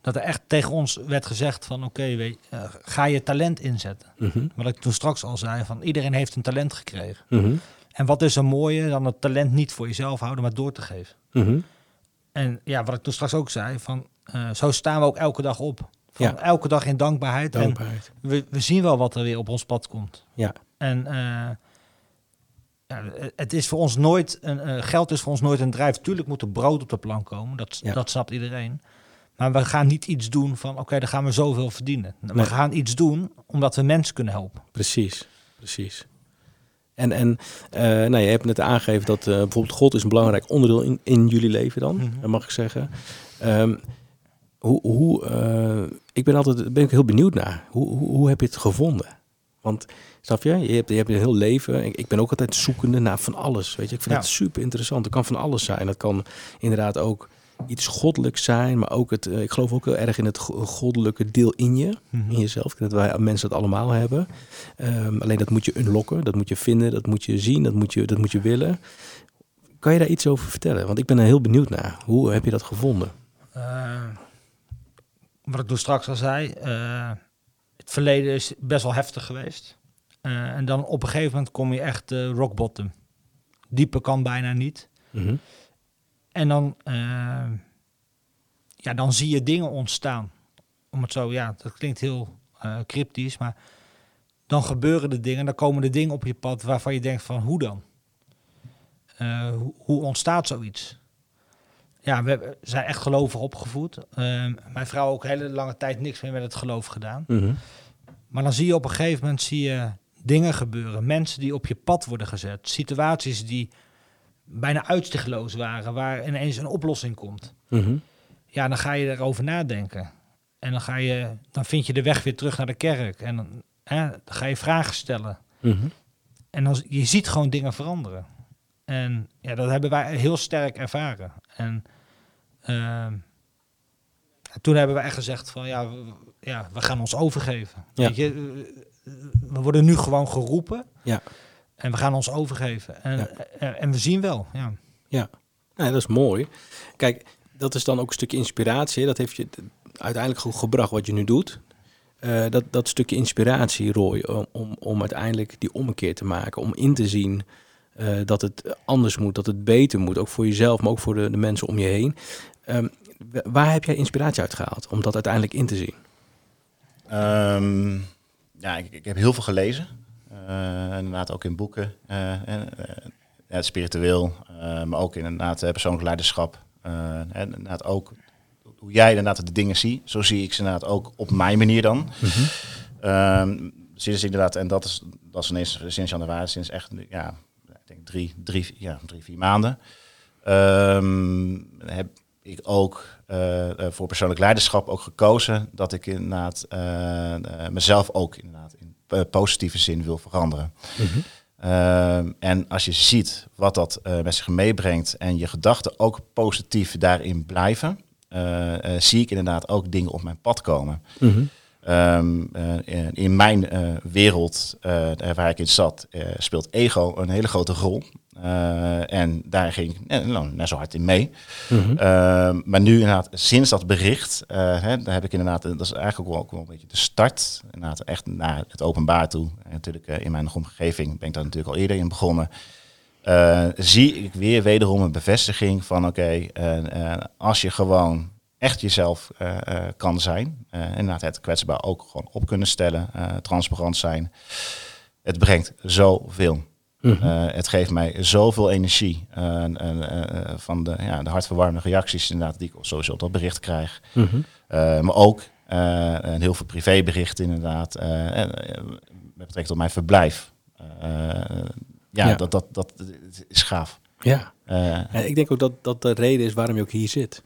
Dat er echt tegen ons werd gezegd van oké, ga je talent inzetten. Mhm. Wat ik toen straks al zei, van iedereen heeft een talent gekregen. Mhm. En wat is er mooier dan het talent niet voor jezelf houden, maar door te geven. Mhm. En ja, wat ik toen straks ook zei, van eh, zo staan we ook elke dag op. Van Ja. Elke dag in dankbaarheid. En we, we zien wel wat er weer op ons pad komt. Ja. En eh, ja, het is voor ons nooit, een, eh, geld is voor ons nooit een drijf. Tuurlijk moet er brood op de plank komen, dat, Ja. dat snapt iedereen. Maar we gaan niet iets doen van, oké, dan gaan we zoveel verdienen. We Nee. gaan iets doen omdat we mensen kunnen helpen. Precies, precies. En, en eh, nou, je hebt net aangegeven dat eh, bijvoorbeeld God is een belangrijk onderdeel in, in jullie leven dan, Mhm. dat mag ik zeggen. Ehm, hoe, hoe, eh, ik ben altijd ben ik heel benieuwd naar. Hoe, hoe, hoe heb je het gevonden? Want, snap je, je hebt, je hebt een heel leven. Ik, ik ben ook altijd zoekende naar van alles. Weet je, ik vind Ja. het super interessant. Het kan van alles zijn. Het kan inderdaad ook iets goddelijks zijn, maar ook het, eh, ik geloof ook heel erg in het go- goddelijke deel in je, Mhm. in jezelf. Dat wij mensen dat allemaal hebben. Ehm, alleen dat moet je unlocken, dat moet je vinden, dat moet je zien, dat moet je, dat moet je willen. Kan je daar iets over vertellen? Want ik ben er heel benieuwd naar. Hoe heb je dat gevonden? Eh, wat ik toen straks al zei, eh, het verleden is best wel heftig geweest. En dan op een gegeven moment kom je echt rock bottom. Dieper kan bijna niet. Mhm. En dan, eh, ja, dan zie je dingen ontstaan. Om het zo, ja, dat klinkt heel eh, cryptisch, maar dan gebeuren de dingen, dan komen de dingen op je pad waarvan je denkt van hoe dan? Eh, hoe, hoe ontstaat zoiets? Ja, we zijn echt gelovig opgevoed. Eh, mijn vrouw ook hele lange tijd niks meer met het geloof gedaan. Mhm. Maar dan zie je op een gegeven moment zie je dingen gebeuren. Mensen die op je pad worden gezet. Situaties die bijna uitzichtloos waren, waar ineens een oplossing komt. Mhm. Ja, dan ga je erover nadenken. En dan, ga je, dan vind je de weg weer terug naar de kerk. En dan, hè, dan ga je vragen stellen. Mhm. En dan, je ziet gewoon dingen veranderen. En ja, dat hebben wij heel sterk ervaren. En ehm, toen hebben we echt gezegd van ja, we, ja, we gaan ons overgeven. Ja. Weet je, we worden nu gewoon geroepen. Ja. En we gaan ons overgeven. En, Ja. en, we zien wel. Ja. Ja, nee, dat is mooi. Kijk, dat is dan ook een stukje inspiratie. Dat heeft je uiteindelijk goed gebracht wat je nu doet. Eh, dat, dat stukje inspiratie, Roy, om, om, om uiteindelijk die ommekeer te maken. Om in te zien eh, dat het anders moet, dat het beter moet. Ook voor jezelf, maar ook voor de, de mensen om je heen. Ehm, wa- waar heb jij inspiratie uit gehaald om dat uiteindelijk in te zien? Ehm, ja, ik, ik heb heel veel gelezen. Eh, inderdaad ook in boeken. eh, en, eh, spiritueel, maar ook inderdaad persoonlijk leiderschap. En inderdaad ook hoe jij inderdaad de dingen ziet. Zo zie ik ze inderdaad ook op mijn manier dan. Ehm, sinds inderdaad, en dat is, dat is ineens sinds januari, sinds echt, ja, ik denk drie, drie, ja, drie vier maanden. Ehm, heb ik ook voor persoonlijk leiderschap ook gekozen dat ik inderdaad eh, mezelf ook inderdaad in positieve zin wil veranderen. Ehm, en als je ziet wat dat eh, met zich meebrengt en je gedachten ook positief daarin blijven, eh, eh, zie ik inderdaad ook dingen op mijn pad komen. Ehm, eh, in- in mijn eh, wereld eh, waar ik in zat, eh, speelt ego een hele grote rol. Eh, en daar ging ik eh, nou, net zo hard in mee. Ehm, maar nu inderdaad, sinds dat bericht, eh, hè, daar heb ik inderdaad, dat is eigenlijk ook wel, ook wel een beetje de start. Inderdaad, echt naar het openbaar toe. En natuurlijk in mijn omgeving ben ik daar natuurlijk al eerder in begonnen. Zie ik weer wederom een bevestiging van oké, als je gewoon echt jezelf kan zijn, inderdaad het kwetsbaar ook gewoon op kunnen stellen, transparant zijn. Het brengt zoveel. Eh, het geeft mij zoveel energie. eh, eh, van de, ja, de hartverwarmende reacties inderdaad, die ik sowieso op dat bericht krijg. Eh, maar ook eh, en heel veel privéberichten inderdaad. met betrekking tot mijn verblijf. Ja, Ja. Dat, dat, dat is gaaf. Ja. Ik denk ook dat dat de reden is waarom je ook hier zit.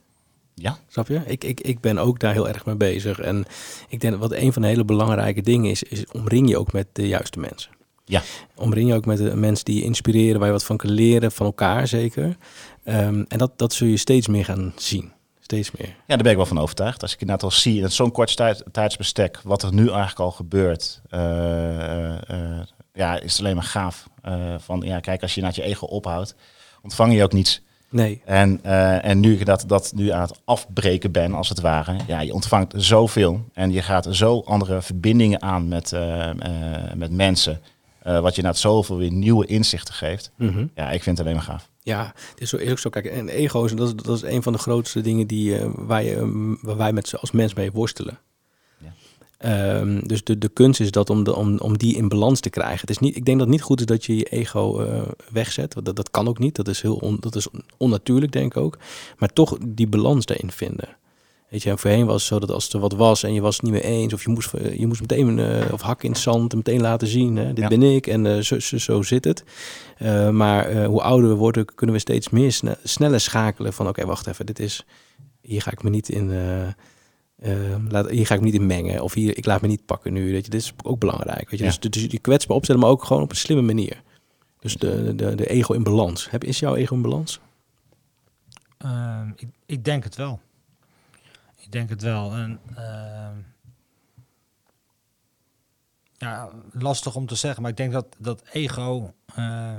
ja, Snap je? Ik, ik, ik ben ook daar heel erg mee bezig. En ik denk dat wat een van de hele belangrijke dingen is, is omring je ook met de juiste mensen. Ja. Omring je ook met de mensen die je inspireren, waar je wat van kan leren, van elkaar zeker. Ehm, en dat, dat zul je steeds meer gaan zien. Steeds meer. Ja, daar ben ik wel van overtuigd. Als ik inderdaad al zie in zo'n kort tijd, tijdsbestek wat er nu eigenlijk al gebeurt, eh, eh, ja, is het alleen maar gaaf. Eh, van ja, kijk, als je naar je ego ophoudt, ontvang je ook niets. Nee. En, eh, en nu ik dat, dat nu aan het afbreken ben, als het ware, ja, je ontvangt zoveel en je gaat zo andere verbindingen aan met, eh, eh, met mensen, eh, wat je inderdaad zoveel weer nieuwe inzichten geeft. Mhm. Ja, ik vind het alleen maar gaaf. Ja, het is, zo, is ook zo. Kijk, en ego's, dat is, dat is een van de grootste dingen die, eh, waar, je, ehm, waar wij met, als mens mee worstelen. Ja. Ehm, dus de, de kunst is dat om, de, om, om die in balans te krijgen. Het is niet, ik denk dat het niet goed is dat je je ego eh, wegzet. Dat, dat kan ook niet. Dat is heel on- dat is onnatuurlijk, denk ik ook. Maar toch die balans daarin vinden. Weet je, en voorheen was het zo dat als er wat was en je was het niet meer eens, of je moest, eh, je moest meteen eh, of hak in het zand en meteen laten zien, hè, dit Ja. ben ik en eh, zo, zo, zo zit het. Eh, maar eh, hoe ouder we worden, kunnen we steeds meer sne- sneller schakelen van oké, wacht even, dit is, hier ga ik me niet in, eh, eh, laat, hier ga ik me niet in mengen, of hier, ik laat me niet pakken nu, weet je, dit is ook belangrijk. Weet je? Ja. Dus, dus die kwetsbaar opstellen, maar ook gewoon op een slimme manier. Dus de, de, de ego in balans. Heb, is jouw ego in balans? Ehm, ik, ik denk het wel. Ik denk het wel. En, ehm, ja, lastig om te zeggen, maar ik denk dat dat ego, eh,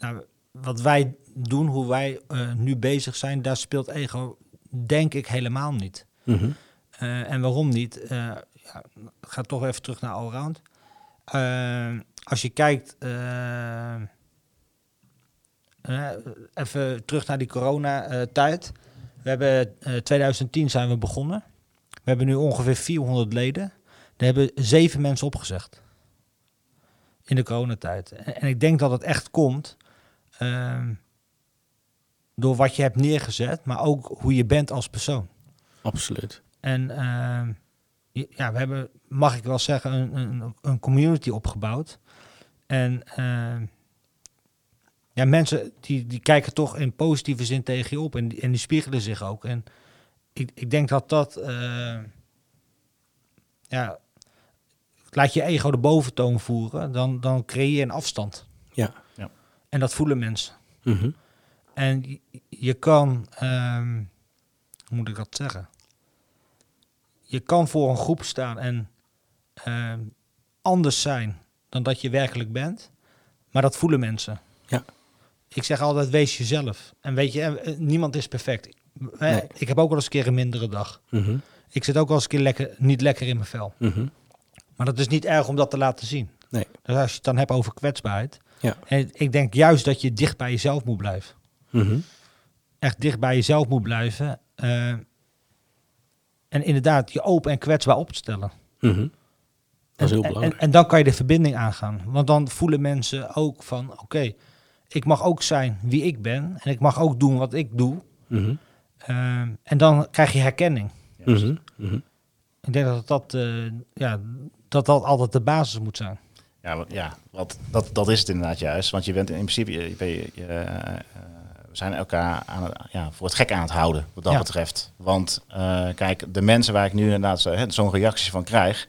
nou, wat wij doen, hoe wij eh, nu bezig zijn, daar speelt ego denk ik helemaal niet. Mhm. Eh, en waarom niet? Ja, ga toch even terug naar Allround. Als je kijkt, even terug naar die coronatijd. We hebben eh 2010 zijn we begonnen. We hebben nu ongeveer 400 leden. Er hebben zeven mensen opgezegd. In de coronatijd. En, en ik denk dat het echt komt ehm, door wat je hebt neergezet, maar ook hoe je bent als persoon. Absoluut. En ehm, ja, we hebben, mag ik wel zeggen, een, een, een community opgebouwd. En ehm, ja, mensen die, die kijken toch in positieve zin tegen je op en die, en die spiegelen zich ook. En ik, ik denk dat dat, eh, ja, laat je ego de boventoon voeren, dan, dan creëer je een afstand. Ja. Ja. En dat voelen mensen. Mhm. En je, je kan, ehm, hoe moet ik dat zeggen? Je kan voor een groep staan en ehm, anders zijn dan dat je werkelijk bent. Maar dat voelen mensen. Ik zeg altijd, wees jezelf. En weet je, eh, eh, niemand is perfect. Eh, Nee. Ik heb ook wel eens een keer een mindere dag. Mhm. Ik zit ook wel eens een keer lekker, niet lekker in mijn vel. Mhm. Maar dat is niet erg om dat te laten zien. Nee. Dus als je het dan hebt over kwetsbaarheid. Ja. En ik denk juist dat je dicht bij jezelf moet blijven. Mhm. Echt dicht bij jezelf moet blijven. en inderdaad je open en kwetsbaar opstellen. Dat is heel belangrijk. En, en dan kan je de verbinding aangaan. Want dan voelen mensen ook van, oké, ik mag ook zijn wie ik ben. En ik mag ook doen wat ik doe. Mhm. Ehm, en dan krijg je herkenning. Mhm. Mhm. Ik denk dat dat, eh, ja, dat dat altijd de basis moet zijn. Ja, wat, ja wat, dat, dat is het inderdaad juist. Want je bent in principe, je, je, je- je, eh, we zijn elkaar aan het, ja, voor het gek aan het houden, wat dat Ja. betreft. Want eh, kijk, de mensen waar ik nu inderdaad zo- hè, zo'n reactie van krijg,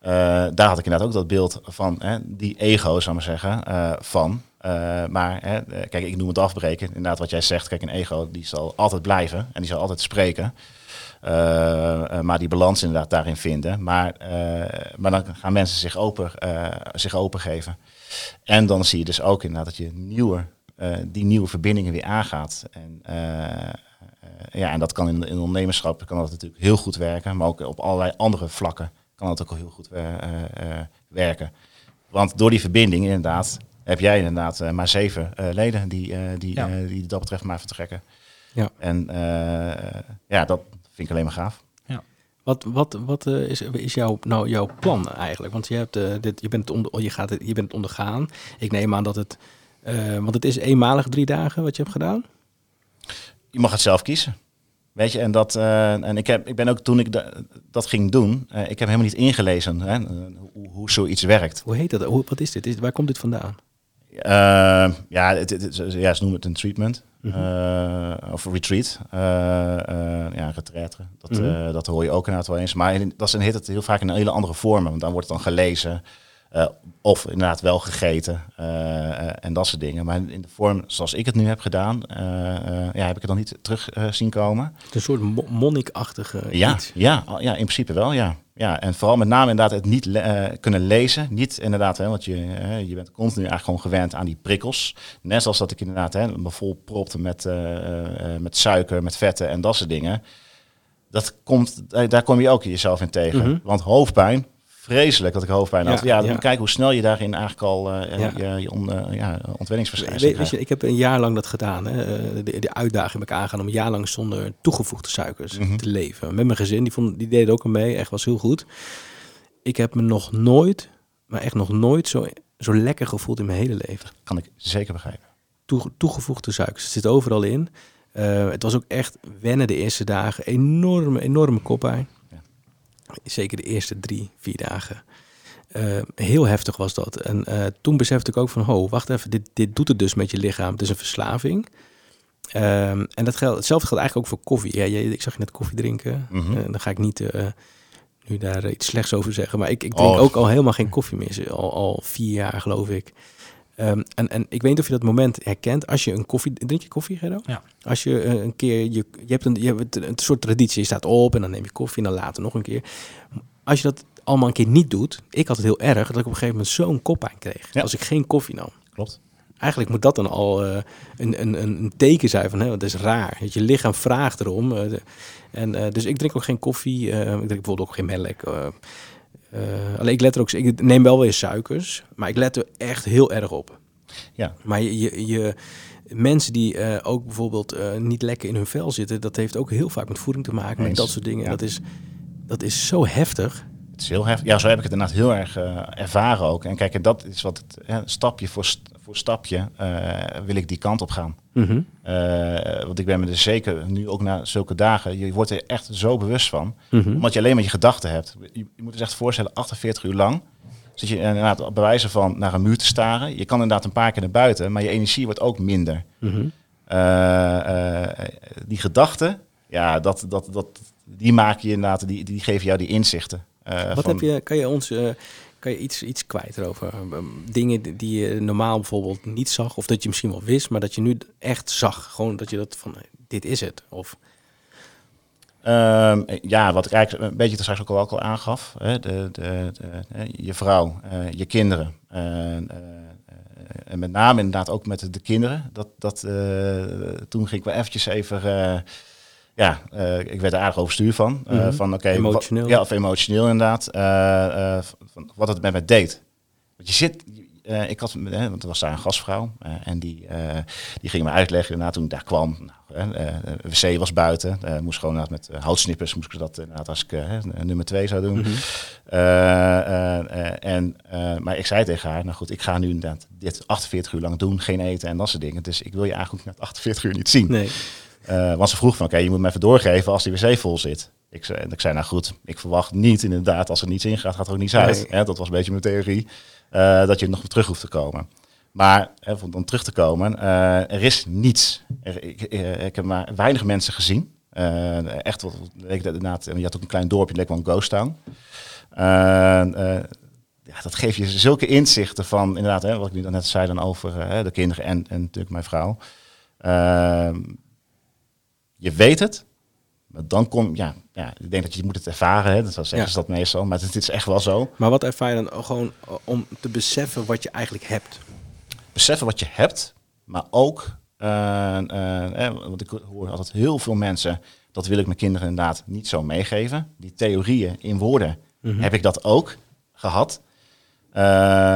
eh, daar had ik inderdaad ook dat beeld van, hè, die ego, zou ik maar zeggen, eh, van. Eh, maar hè, eh, kijk, ik noem het afbreken. Inderdaad, wat jij zegt, kijk, een ego die zal altijd blijven en die zal altijd spreken. Eh, maar die balans inderdaad daarin vinden. Maar, maar dan gaan mensen zich open, zich open geven. En dan zie je dus ook inderdaad dat je die nieuwe verbindingen weer aangaat. En, ja, en dat kan in, in ondernemerschap kan dat natuurlijk heel goed werken. Maar ook op allerlei andere vlakken kan dat ook heel goed werken. Want door die verbinding inderdaad heb jij inderdaad eh, maar zeven eh, leden die, eh, die, Ja. die dat betreft maar vertrekken. Ja. En ja, dat vind ik alleen maar gaaf. Wat, wat, wat is, is jouw, nou, jouw plan eigenlijk? Want je, hebt, dit, je, bent het onder, je, gaat het, je bent het ondergaan. Ik neem aan dat het... want het is eenmalig drie dagen wat je hebt gedaan. je mag het zelf kiezen. Weet je, en, dat, en ik, heb, ik ben ook toen ik da- dat ging doen, ik heb helemaal niet ingelezen hè, hoe, hoe zoiets werkt. Hoe heet dat? Hoe, wat is dit? Is, waar komt dit vandaan? Eh, ja, het, het, het- ja, ze noemen het een treatment. Mhm. eh, of retreat. eh eh ja, retraite. Dat, Mhm. dat hoor je ook inderdaad wel eens. Maar in- dat is een, heet het heel vaak in een hele andere vormen. Want dan wordt het dan gelezen. of inderdaad wel gegeten. en dat soort dingen. Maar in de vorm zoals ik het nu heb gedaan, ja, heb ik het dan niet terug zien komen. Het is een soort mo- monnikachtige Ja, iets. ja, ja, in principe wel, ja. Ja. En vooral met name inderdaad het niet le- eh, kunnen lezen. Niet inderdaad, hè, want je, eh, je bent continu eigenlijk gewoon gewend aan die prikkels. Net zoals dat ik inderdaad hè, me vol propte met, eh, met suiker, met vetten en dat soort dingen. Dat komt, daar kom je ook jezelf in tegen. Mhm. Want hoofdpijn, vreselijk dat ik hoofdpijn had. Ja, Ja, ja. kijk hoe snel je daarin eigenlijk al eh, Ja. je, je on, eh, ja, ontwenningsverschijnselen weet je, ik heb een jaar lang dat gedaan. Hè. Eh, De, de uitdaging heb ik aangaan om een jaar lang zonder toegevoegde suikers Mhm. te leven. Met mijn gezin, die, vond, die deden ook mee. Echt was heel goed. Ik heb me nog nooit, maar echt nog nooit zo, zo lekker gevoeld in mijn hele leven. Kan ik zeker begrijpen. Toe, toegevoegde suikers. Het zit overal in. Eh, het was ook echt wennen de eerste dagen. Enorme, enorme koppijn. Zeker de eerste drie, vier dagen. Eh, heel heftig was dat. En eh, toen besefte ik ook van, ho, wacht even, dit, dit doet het dus met je lichaam. Het is een verslaving. Ehm, en dat geldt, hetzelfde geldt eigenlijk ook voor koffie. Ja, jij- ik zag je net koffie drinken. Eh, dan ga ik niet nu daar iets slechts over zeggen. Maar ik, ik drink Oh. ook al helemaal geen koffie meer. Al, al vier jaar, geloof ik. Ehm, en, en ik weet niet of je dat moment herkent. Als je een koffie... Drink je koffie, Gerdo? Ja. Als je eh, een keer... Je, je hebt, een, je hebt een, soort traditie. Je staat op en dan neem je koffie en dan later nog een keer. Als je dat allemaal een keer niet doet... Ik had het heel erg dat ik op een gegeven moment zo'n koppijn kreeg. Ja. Als ik geen koffie nam. Klopt. Eigenlijk moet dat dan al eh, een, een, een teken zijn van... Hè, dat is raar. Dat je lichaam vraagt erom. eh, de- en, dus ik drink ook geen koffie. ik drink bijvoorbeeld ook geen melk. Eh, alleen ik let er ook... Ik neem wel weer suikers. Maar ik let er echt heel erg op. Ja. Maar je, je, je mensen die eh, ook bijvoorbeeld eh, niet lekker in hun vel zitten, dat heeft ook heel vaak met voeding te maken, met dat soort dingen. Ja. Dat, is, dat is zo heftig. Het is heel heftig. Ja, zo heb ik het inderdaad heel erg ervaren ook. En kijk, en dat is wat het, hè, stapje voor, st- voor stapje eh, wil ik die kant op gaan. Eh, want ik ben me er zeker nu ook na zulke dagen, je wordt er echt zo bewust van. Mhm. Omdat je alleen maar je gedachten hebt. Je, je moet je echt voorstellen, 48 uur lang zit je inderdaad bij wijze van naar een muur te staren. Je kan inderdaad een paar keer naar buiten, maar je energie wordt ook minder. Mhm. Eh, die gedachten, ja, dat, dat, dat, die maken je inderdaad, die, die geven jou die inzichten. Wat van- heb je, kan je ons, eh, Kan je iets, iets kwijt erover? Ehm, Dingen die- je normaal bijvoorbeeld niet zag, of dat je misschien wel wist, maar dat je nu echt zag. Gewoon dat je dat van, eh, dit is het. Of, Ehm, ja, wat ik eigenlijk een beetje er straks ook al, ook al aangaf. Hè, de, de, je vrouw, eh, je kinderen. eh, eh, en met name inderdaad ook met de, de kinderen. Dat, dat, eh, toen ging ik wel eventjes even... ja, eh, ik werd er aardig overstuur van. Mhm. van oké, Emotioneel. ja, of emotioneel inderdaad. eh, van wat het met me deed. Want je zit... ik had, hè, want er was daar een gastvrouw en die, die ging me uitleggen inderdaad toen ik daar kwam. Nou, de wc was buiten, moest gewoon met houtsnippers moest ik dat inderdaad als ik nummer twee zou doen. Mhm. En, maar ik zei tegen haar, nou goed, ik ga nu inderdaad dit 48 uur lang doen, geen eten en dat soort dingen. Dus ik wil je eigenlijk net 48 uur niet zien. nee. Eh, want ze vroeg van, oké, je moet me even doorgeven als die wc vol zit. Ik zei, ik zei, nou goed, ik verwacht niet inderdaad, als er niets ingaat, gaat er ook niets uit. Nee. Hè, dat was een beetje mijn theorie, eh, dat je nog terug hoeft te komen. Maar hè, om dan terug te komen, eh, er is niets. Er, ik, ik heb maar weinig mensen gezien. Echt, wat, inderdaad, je had ook een klein dorpje, leek wel een ghost town. Ja, dat geeft je zulke inzichten van, inderdaad, hè, wat ik nu net zei dan over eh, de kinderen en, en natuurlijk mijn vrouw. Ehm, je weet het, maar dan kom ja, ja, ik denk dat je moet het ervaren, hè, dat zeggen Ja. ze dat meestal, maar het is echt wel zo. Maar wat ervaar je dan gewoon eh, om te beseffen wat je eigenlijk hebt? beseffen wat je hebt, maar ook, eh, eh, eh, want ik hoor altijd heel veel mensen, dat wil ik mijn kinderen inderdaad niet zo meegeven. Die theorieën in woorden heb ik dat ook gehad. Eh,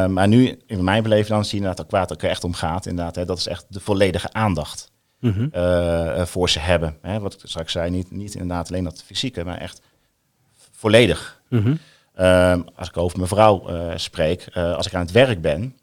maar nu, in mijn beleving, dan zie je inderdaad ook waar het ook echt om gaat. Inderdaad, hè, dat is echt de volledige aandacht Mhm. eh, eh, voor ze hebben. Hè, wat ik straks zei, niet, niet inderdaad alleen dat fysieke, maar echt volledig. Mhm. Ehm, als ik over mijn vrouw eh, spreek, als ik aan het werk ben,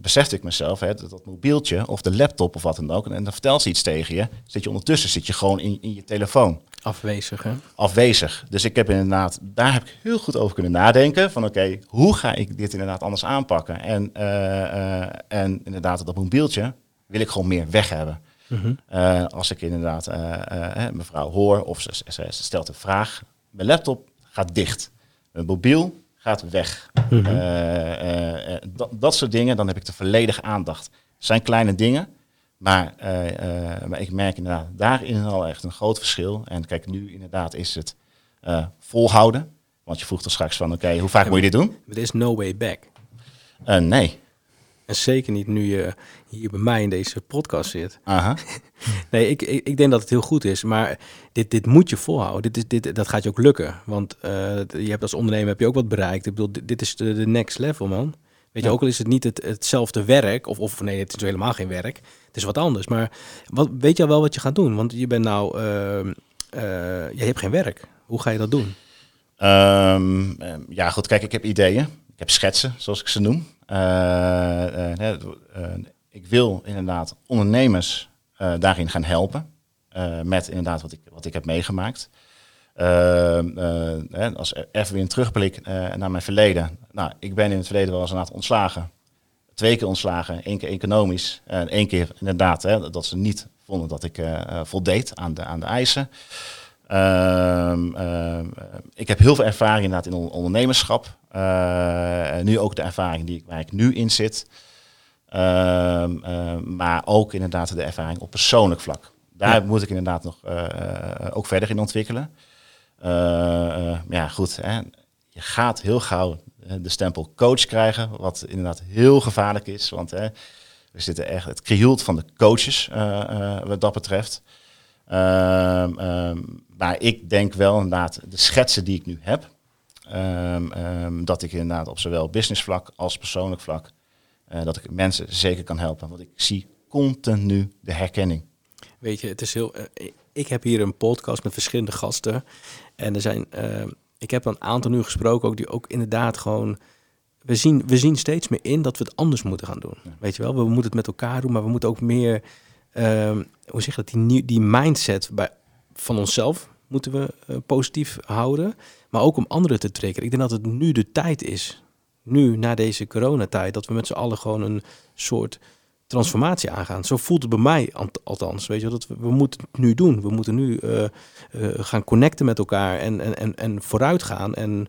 besefte ik mezelf, hè, dat, dat mobieltje of de laptop of wat dan ook, en dan vertelt ze iets tegen je, zit je ondertussen zit je gewoon in, in je telefoon Afwezig, hè? afwezig. Dus ik heb inderdaad, daar heb ik heel goed over kunnen nadenken. Van oké, hoe ga ik dit inderdaad anders aanpakken? En, eh, eh, en inderdaad, dat mobieltje wil ik gewoon meer weg hebben. Mhm. Eh, als ik inderdaad eh, eh, mevrouw hoor of ze, stelt een vraag. Mijn laptop gaat dicht. Mijn mobiel gaat weg. Mhm. Dat, dat soort dingen, dan heb ik de volledige aandacht. Het zijn kleine dingen, maar, maar ik merk inderdaad daarin al echt een groot verschil. En kijk, nu inderdaad is het volhouden. Want je vroeg er straks van, oké, hoe vaak moet je dit doen? Er is no way back. Nee. En zeker niet nu je hier bij mij in deze podcast zit. Aha. [laughs] Nee, ik, ik, ik denk dat het heel goed is. Maar dit, dit moet je volhouden. Dit is, dit, dat gaat je ook lukken. Want eh, je hebt als ondernemer heb je ook wat bereikt. Ik bedoel, dit, dit is de, de next level, man. Weet je, ook al is het niet het, hetzelfde werk. Of, of nee, het is helemaal geen werk. Het is wat anders. Maar wat, weet je al wel wat je gaat doen? Want je bent nou... eh, je hebt geen werk. Hoe ga je dat doen? Ehm, ehm, ja, goed, kijk, ik heb ideeën. Ik heb schetsen, zoals ik ze noem. Eh, eh, eh, ik wil inderdaad ondernemers eh, daarin gaan helpen. eh, met inderdaad wat ik, wat ik heb meegemaakt. Eh, als even weer een terugblik naar mijn verleden. Nou, ik ben in het verleden wel eens een aantal ontslagen. Twee keer ontslagen, één keer economisch. En één keer inderdaad hè, dat ze niet vonden dat ik voldeed aan de, aan de eisen. Ehm, ehm, eh, ik heb heel veel ervaring inderdaad in on- ondernemerschap. Nu ook de ervaring die, waar ik nu in zit. Ehm, ehm, maar ook inderdaad de ervaring op persoonlijk vlak. Daar Ja. moet ik inderdaad nog eh, eh, ook verder in ontwikkelen. Eh, ja, goed. Hè. Je gaat heel gauw de stempel coach krijgen, wat inderdaad heel gevaarlijk is. Want hè, we zitten echt het krioelt van de coaches wat dat betreft. Ehm, maar ik denk wel inderdaad, de schetsen die ik nu heb, dat ik inderdaad op zowel business vlak als persoonlijk vlak, eh, dat ik mensen zeker kan helpen. Want ik zie continu de herkenning. Weet je, het is heel. eh, ik heb hier een podcast met verschillende gasten. En er zijn. eh, ik heb een aantal nu gesproken, ook die ook inderdaad gewoon. We zien, we zien steeds meer in dat we het anders moeten gaan doen. Ja. Weet je wel, we moeten het met elkaar doen, maar we moeten ook meer. ehm, hoe zeg je dat? Die, die mindset bij, van onszelf moeten we positief houden. Maar ook om anderen te trekken. Ik denk dat het nu de tijd is. Nu, na deze coronatijd, dat we met z'n allen gewoon een soort transformatie aangaan. Zo voelt het bij mij althans. Weet je, dat we, we moeten het nu doen. We moeten nu eh, eh, gaan connecten met elkaar en, en, en, en vooruit gaan. En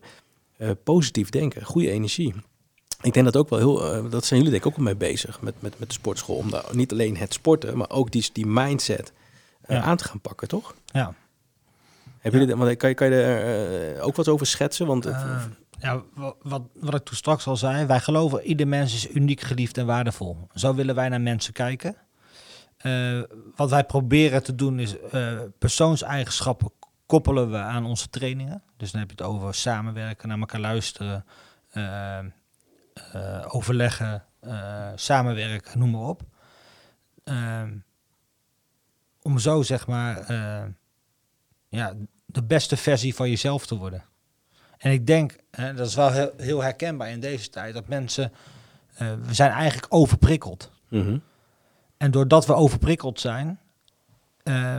eh, positief denken, goede energie. Ik denk dat ook wel heel, dat zijn jullie denk ik ook wel mee bezig met, met, met de sportschool. Om daar niet alleen het sporten, maar ook die, die mindset Ja. aan te gaan pakken, toch? Ja. Hebben jullie, want kan je, kan je er ook wat over schetsen? Want het- ja, wa- wat, wat ik toen straks al zei, wij geloven ieder mens is uniek, geliefd en waardevol. Zo willen wij naar mensen kijken. Eh, wat wij proberen te doen is eh, persoonseigenschappen koppelen we aan onze trainingen. Dus dan heb je het over samenwerken, naar elkaar luisteren, eh, overleggen, samenwerken, noem maar op. Ehm, om zo zeg maar ja, de beste versie van jezelf te worden. En ik denk, hè, dat is wel heel, heel herkenbaar in deze tijd, dat mensen, eh, we zijn eigenlijk overprikkeld. Mhm. En doordat we overprikkeld zijn, eh,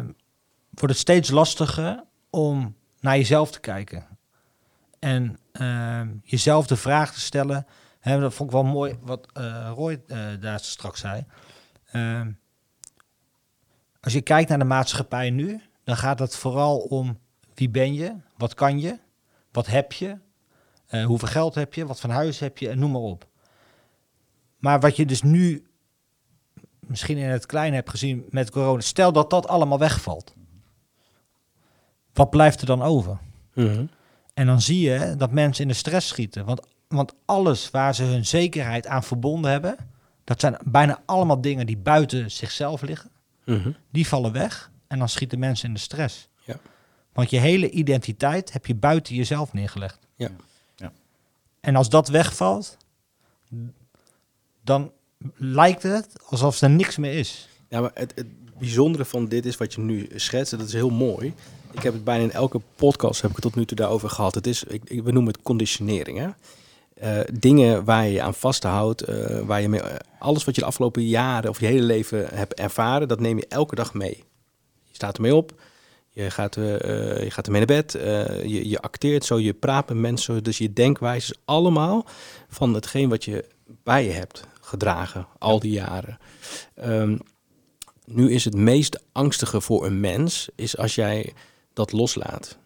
wordt het steeds lastiger om naar jezelf te kijken. En eh, jezelf de vraag te stellen. Hè, dat vond ik wel mooi wat eh, Roy eh, daar straks zei. Eh, als je kijkt naar de maatschappij nu, dan gaat het vooral om wie ben je, wat kan je, wat heb je, eh, hoeveel geld heb je, wat voor huis heb je en noem maar op. Maar wat je dus nu misschien in het klein hebt gezien met corona. Stel dat dat allemaal wegvalt. Wat blijft er dan over? Mhm. En dan zie je dat mensen in de stress schieten. Want, want alles waar ze hun zekerheid aan verbonden hebben, dat zijn bijna allemaal dingen die buiten zichzelf liggen. Mhm. Die vallen weg en dan schieten mensen in de stress. Want je hele identiteit heb je buiten jezelf neergelegd. Ja. Ja. En als dat wegvalt, dan lijkt het alsof er niks meer is. Ja, maar het, het bijzondere van dit is wat je nu schetst. en Dat is heel mooi. Ik heb het bijna in elke podcast heb ik het tot nu toe daarover gehad. Het is, ik, ik, we noemen het conditionering. Hè? Eh, dingen waar je je aan vasthoudt, eh, waar je mee, eh, alles wat je de afgelopen jaren of je hele leven hebt ervaren, dat neem je elke dag mee. Je staat ermee op, je gaat, eh, je gaat ermee naar bed, eh, je, je acteert zo, je praat met mensen, dus je denkwijze is allemaal van hetgeen wat je bij je hebt gedragen al die jaren. Ehm, nu is het meest angstige voor een mens is als jij dat loslaat.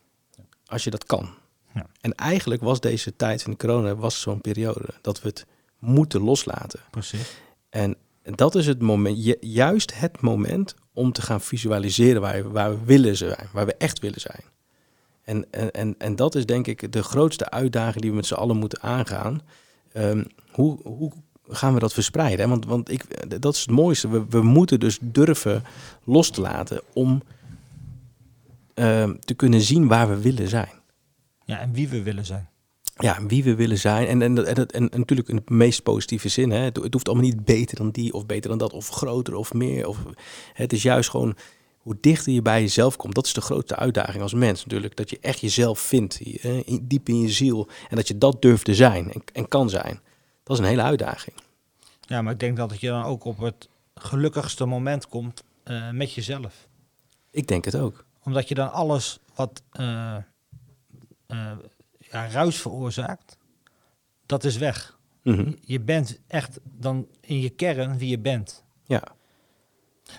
Als je dat kan. Ja. En eigenlijk was deze tijd van de corona was zo'n periode dat we het moeten loslaten. Precies. En dat is het moment, ju- juist het moment om te gaan visualiseren waar, we- waar we willen zijn, waar we echt willen zijn. En, en, en, dat is denk ik de grootste uitdaging die we met z'n allen moeten aangaan. Ehm, hoe, hoe gaan we dat verspreiden? Want, want ik, dat is het mooiste. We, we moeten dus durven los te laten om ehm, te kunnen zien waar we willen zijn Ja, en wie we willen zijn. Ja, wie we willen zijn. En, en, en, en, en natuurlijk in de meest positieve zin. Hè. Het, het hoeft allemaal niet beter dan die of beter dan dat. Of groter of meer. Of, het is juist gewoon hoe dichter je bij jezelf komt. Dat is de grootste uitdaging als mens natuurlijk. Dat je echt jezelf vindt. hè, diep in je ziel. En dat je dat durft te zijn en, en kan zijn. Dat is een hele uitdaging. Ja, maar ik denk dat je dan ook op het gelukkigste moment komt eh, met jezelf. Ik denk het ook. Omdat je dan alles wat eh, eh, ja, ruis veroorzaakt, dat is weg. Mhm. Je bent echt dan in je kern wie je bent. Ja.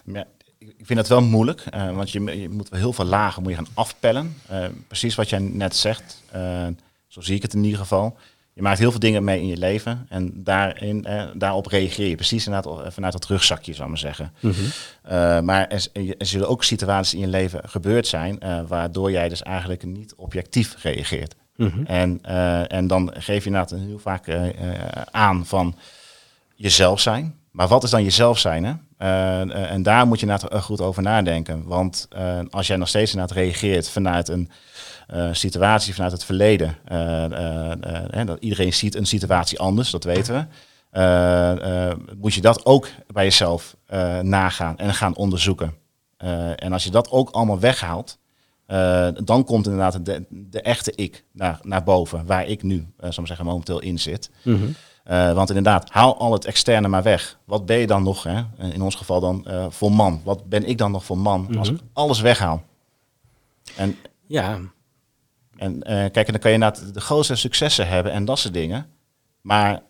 Ja, ik vind het wel moeilijk, eh, want je, je moet wel heel veel lagen moet je gaan afpellen. Eh, precies wat jij net zegt, eh, zo zie ik het in ieder geval. Je maakt heel veel dingen mee in je leven en daarin, eh, daarop reageer je precies inderdaad vanuit dat rugzakje, zou ik maar zeggen. Mhm. Eh, maar er, er zullen ook situaties in je leven gebeurd zijn, eh, waardoor jij dus eigenlijk niet objectief reageert. Mhm. En, eh, en dan geef je inderdaad heel vaak eh, eh, aan van jezelf zijn. Maar wat is dan jezelf zijn? Hè? En daar moet je inderdaad goed over nadenken. Want als jij nog steeds inderdaad reageert vanuit een situatie, vanuit het verleden. dat iedereen ziet een situatie anders, dat weten we. Moet je dat ook bij jezelf nagaan en gaan onderzoeken. En als je dat ook allemaal weghaalt, eh, dan komt inderdaad de, de echte ik naar, naar boven, waar ik nu, ik maar zeggen, momenteel in zit. Mhm. Eh, want inderdaad, haal al het externe maar weg. Wat ben je dan nog, hè? in ons geval dan voor man? Wat ben ik dan nog voor man als ik alles weghaal? En, Ja. en kijk, en dan kan je inderdaad de grootste successen hebben en dat soort dingen. Maar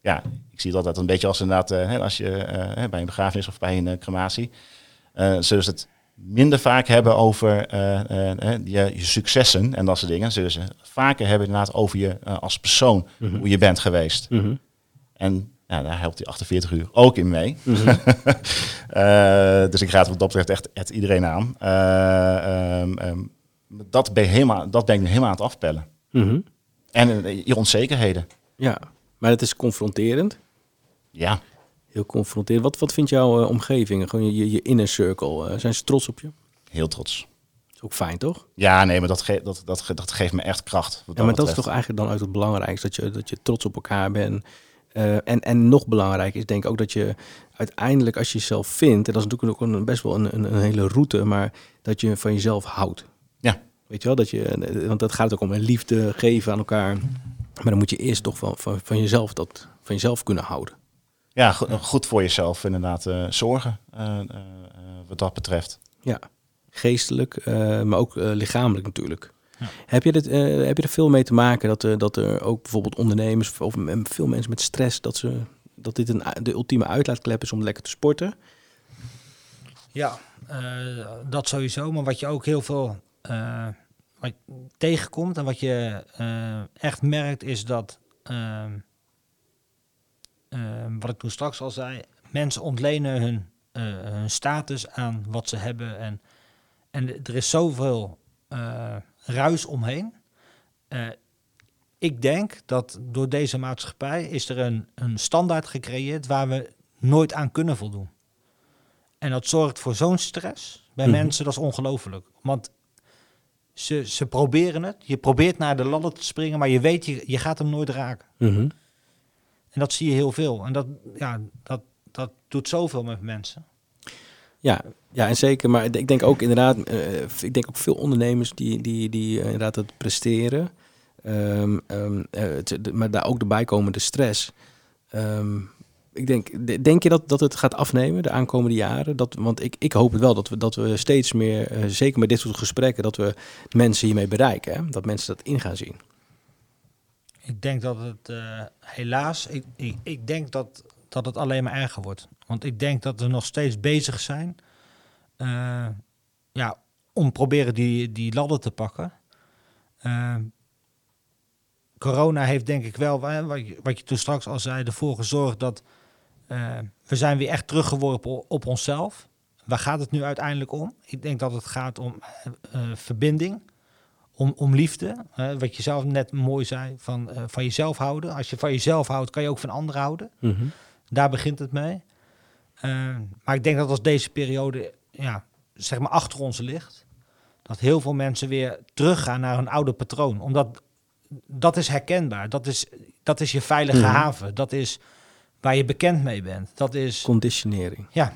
ja, ik zie dat dat een beetje als inderdaad, als je bij een begrafenis of bij een crematie, zullen ze het minder vaak hebben over eh, eh, eh, je, je successen en dat soort dingen. Zullen ze vaker hebben inderdaad over je als persoon, Mhm. hoe je bent geweest. Mhm. En ja, daar helpt die 48 uur ook in mee. Mhm. [laughs] Dus ik raad wat dat betreft echt, echt iedereen aan. Eh, ehm, ehm, dat, ben helemaal, dat ben ik helemaal aan het afpellen. En je onzekerheden. Ja, maar het is confronterend. Ja, Heel confronterend. Wat, wat vindt jouw eh, omgeving? Gewoon je, je, je inner circle. eh, zijn ze trots op je? heel trots. is ook fijn, toch? Ja, nee, maar dat, ge dat, dat, ge- dat geeft me echt kracht. Ja, maar dat is toch eigenlijk dan uit het belangrijkste. Dat je, dat je trots op elkaar bent. Eh, en, en nog belangrijk is denk ik ook dat je uiteindelijk als je jezelf vindt... en dat is natuurlijk ook een, best wel een, een, een hele route... maar dat je van jezelf houdt. Ja. Weet je wel? Dat je, want dat gaat ook om een liefde geven aan elkaar. Maar dan moet je eerst toch van, van, van, jezelf, dat, van jezelf kunnen houden. Ja, go- goed voor jezelf inderdaad eh, zorgen eh, eh, eh, wat dat betreft. Ja, geestelijk, eh, maar ook eh, lichamelijk natuurlijk. Ja. Heb, je dit, eh, heb je er veel mee te maken dat, er dat er ook bijvoorbeeld ondernemers of veel mensen met stress, dat, ze, dat dit een, de ultieme uitlaatklep is om lekker te sporten? Ja, eh, dat sowieso. Maar wat je ook heel veel eh, wat tegenkomt en wat je eh, echt merkt is dat, ehm, wat ik toen straks al zei, mensen ontlenen hun, eh, hun status aan wat ze hebben. En, en er is zoveel eh, ruis omheen. Eh, ik denk dat door deze maatschappij is er een, een standaard gecreëerd waar we nooit aan kunnen voldoen. En dat zorgt voor zo'n stress bij Mhm. mensen, dat is ongelooflijk. Want ze, ze proberen het. Je probeert naar de ladder te springen, maar je weet, je, je gaat hem nooit raken. Mhm. En dat zie je heel veel. En dat, ja, dat, dat doet zoveel met mensen. Ja, ja, en zeker. Maar ik denk ook inderdaad, eh, ik denk ook veel ondernemers die, die, die eh, inderdaad het presteren. Ehm, ehm, eh, maar daar ook de bijkomende stress. Ehm, ik denk, de- denk je dat, dat het gaat afnemen de aankomende jaren? Dat, want ik, ik hoop het wel dat we, dat we steeds meer, zeker met dit soort gesprekken, dat we mensen hiermee bereiken. Hè? Dat mensen dat in gaan zien. Ik denk dat het eh, helaas, ik, ik, denk dat, dat het alleen maar erger wordt. Want ik denk dat we nog steeds bezig zijn eh, ja, om proberen die, die ladder te pakken. Eh, corona heeft denk ik wel, wat je, wat je toen straks al zei, ervoor gezorgd dat we zijn weer echt teruggeworpen op, op onszelf. Waar gaat het nu uiteindelijk om? Ik denk dat het gaat om verbinding om, om liefde. hè, wat je zelf net mooi zei, van, eh, van jezelf houden. Als je van jezelf houdt, kan je ook van anderen houden. Mhm. Daar begint het mee. Eh, maar ik denk dat als deze periode ja, zeg maar achter ons ligt, dat heel veel mensen weer teruggaan naar hun oude patroon. Omdat dat is herkenbaar. Dat is, dat is je veilige Mhm. haven. Dat is waar je bekend mee bent. Dat is, Conditionering. ja.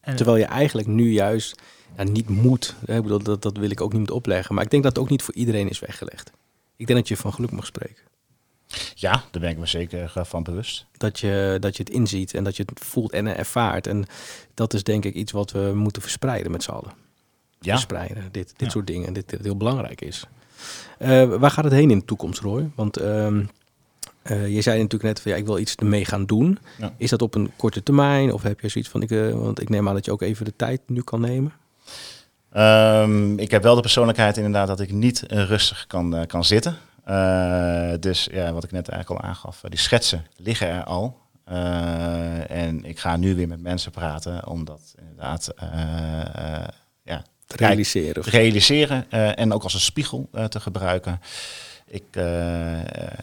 En, Terwijl je eigenlijk nu juist ja, niet moet. Hè? Ik bedoel, dat, dat wil ik ook niet opleggen. Maar ik denk dat het ook niet voor iedereen is weggelegd. Ik denk dat je van geluk mag spreken. Ja, daar ben ik me zeker eh, van bewust. Dat je, dat je het inziet en dat je het voelt en ervaart. En dat is denk ik iets wat we moeten verspreiden met z'n allen. Ja, Verspreiden, dit, dit Ja. soort dingen. Dit, dit heel belangrijk is. Eh, waar gaat het heen in de toekomst, Roy? Want eh, je zei natuurlijk net van ja, ik wil iets ermee gaan doen. Ja. Is dat op een korte termijn? Of heb je zoiets van, ik, want ik neem aan dat je ook even de tijd nu kan nemen. Ehm, ik heb wel de persoonlijkheid inderdaad dat ik niet rustig kan, eh, kan zitten. Eh, dus ja, wat ik net eigenlijk al aangaf, eh, die schetsen liggen er al. En ik ga nu weer met mensen praten om dat inderdaad ja, Te realiseren. te realiseren en ook als een spiegel te gebruiken. Ik,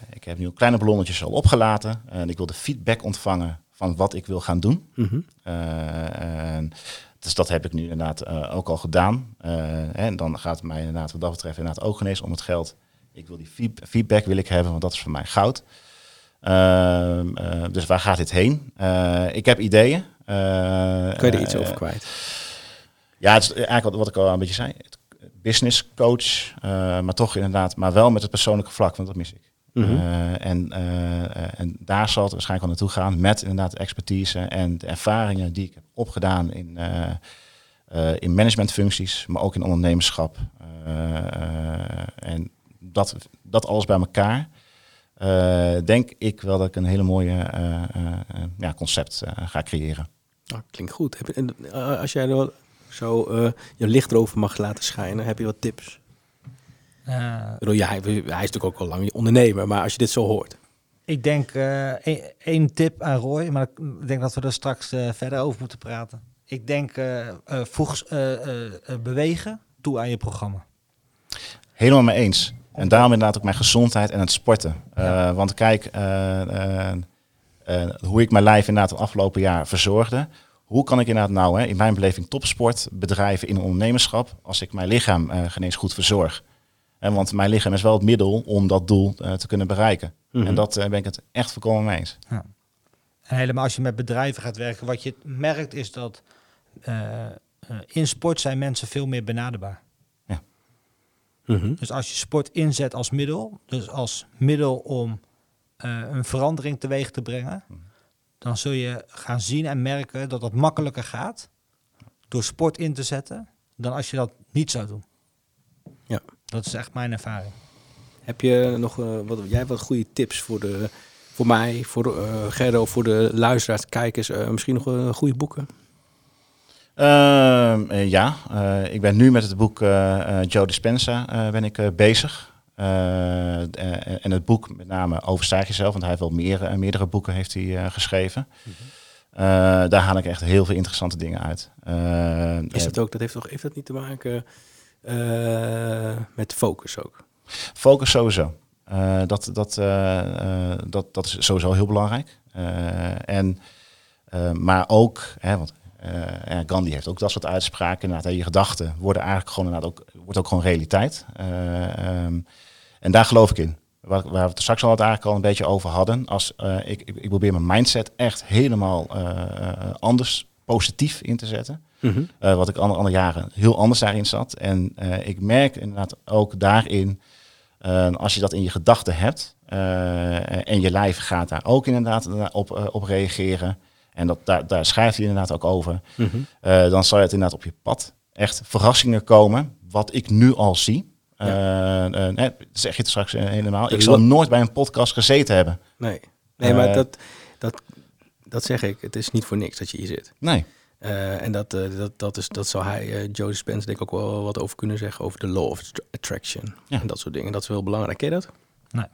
ik heb nu kleine ballonnetjes al opgelaten en ik wil de feedback ontvangen van wat ik wil gaan doen. Mhm. En dus dat heb ik nu inderdaad eh, ook al gedaan. Eh, en dan gaat het mij inderdaad wat dat betreft inderdaad ook ineens om het geld. Ik wil die feed- feedback wil ik hebben, want dat is voor mij goud. Ehm, eh, dus waar gaat dit heen? Ik heb ideeën. Kan je er iets over kwijt? ja, het is eigenlijk wat, wat ik al een beetje zei. Business coach, maar toch inderdaad, maar wel met het persoonlijke vlak, want dat mis ik. Mhm. Eh, en, eh, eh, en daar zal het waarschijnlijk wel naartoe gaan met inderdaad de expertise en de ervaringen die ik heb opgedaan in, eh, eh, in managementfuncties, maar ook in ondernemerschap. En dat, dat alles bij elkaar, eh, denk ik wel dat ik een hele mooie eh, eh, eh, ja, concept ga creëren. Ah, klinkt goed. Heb je, als jij er wel zo eh, je licht erover mag laten schijnen, heb je wat tips? Eh, Ik bedoel, ja, hij, hij is natuurlijk ook al lang ondernemer, maar als je dit zo hoort. ik denk eh, één- één tip aan Roy, maar ik denk dat we er straks eh, verder over moeten praten. Ik denk eh, eh, voeg eh, eh, eh, bewegen toe aan je programma. Helemaal mee eens. En daarom inderdaad ook mijn gezondheid en het sporten. Eh, want kijk, eh, eh, eh, hoe ik mijn lijf inderdaad het afgelopen jaar verzorgde. Hoe kan ik inderdaad nou hè, in mijn beleving topsport bedrijven in ondernemerschap als ik mijn lichaam eh geen eens goed verzorg? En want mijn lichaam is wel het middel om dat doel eh, te kunnen bereiken. Mhm. En dat eh, ben ik het echt volkomen mee eens. En helemaal als je met bedrijven gaat werken, wat je merkt is dat eh, in sport zijn mensen veel meer benaderbaar. Mhm. Dus als je sport inzet als middel, dus als middel om eh, een verandering teweeg te brengen, dan zul je gaan zien en merken dat dat makkelijker gaat door sport in te zetten dan als je dat niet zou doen. Dat is echt mijn ervaring. Heb je nog eh, wat, jij hebt wat goede tips voor, de, voor mij, voor eh Gerdo, voor de luisteraars, kijkers? eh, misschien nog goede boeken? Ehm, eh, ja, eh, ik ben nu met het boek eh, eh, Joe Dispenza eh, ben ik, eh, bezig. En het boek met name Overstijg jezelf, want hij heeft wel meer, meerdere boeken heeft hij, eh, geschreven. Eh, daar haal ik echt heel veel interessante dingen uit. Is dat ook, dat heeft, toch, heeft dat niet te maken met focus ook? Focus sowieso. Eh, dat, dat, eh, eh, dat, dat is sowieso heel belangrijk. Eh, en, eh, maar ook, hè, want eh, Gandhi heeft ook dat soort uitspraken. Inderdaad, je gedachten worden eigenlijk gewoon inderdaad ook, wordt ook gewoon realiteit. Eh, ehm, en daar geloof ik in. Waar, waar we het straks al het eigenlijk al een beetje over hadden. Als, eh, ik, ik, probeer mijn mindset echt helemaal eh, eh, anders, positief in te zetten. Eh, wat ik andere, andere jaren heel anders daarin zat. En eh, ik merk inderdaad ook daarin, eh, als je dat in je gedachten hebt en je lijf gaat daar ook inderdaad op, op reageren. En dat, daar, daar schrijft hij inderdaad ook over. Mhm. dan zal het inderdaad op je pad echt verrassingen komen. Wat ik nu al zie. Eh, hè, zeg je het straks helemaal. Ik zal nooit bij een podcast gezeten hebben. Nee, nee maar dat, dat, dat zeg ik. Het is niet voor niks dat je hier zit. Nee. Eh, en dat, eh, dat, dat, is, dat zou hij, eh, Joe Dispenza, denk ik ook wel wat over kunnen zeggen. Over de law of attraction. Ja. En dat soort dingen. Dat is wel belangrijk. Ken je dat? Nee.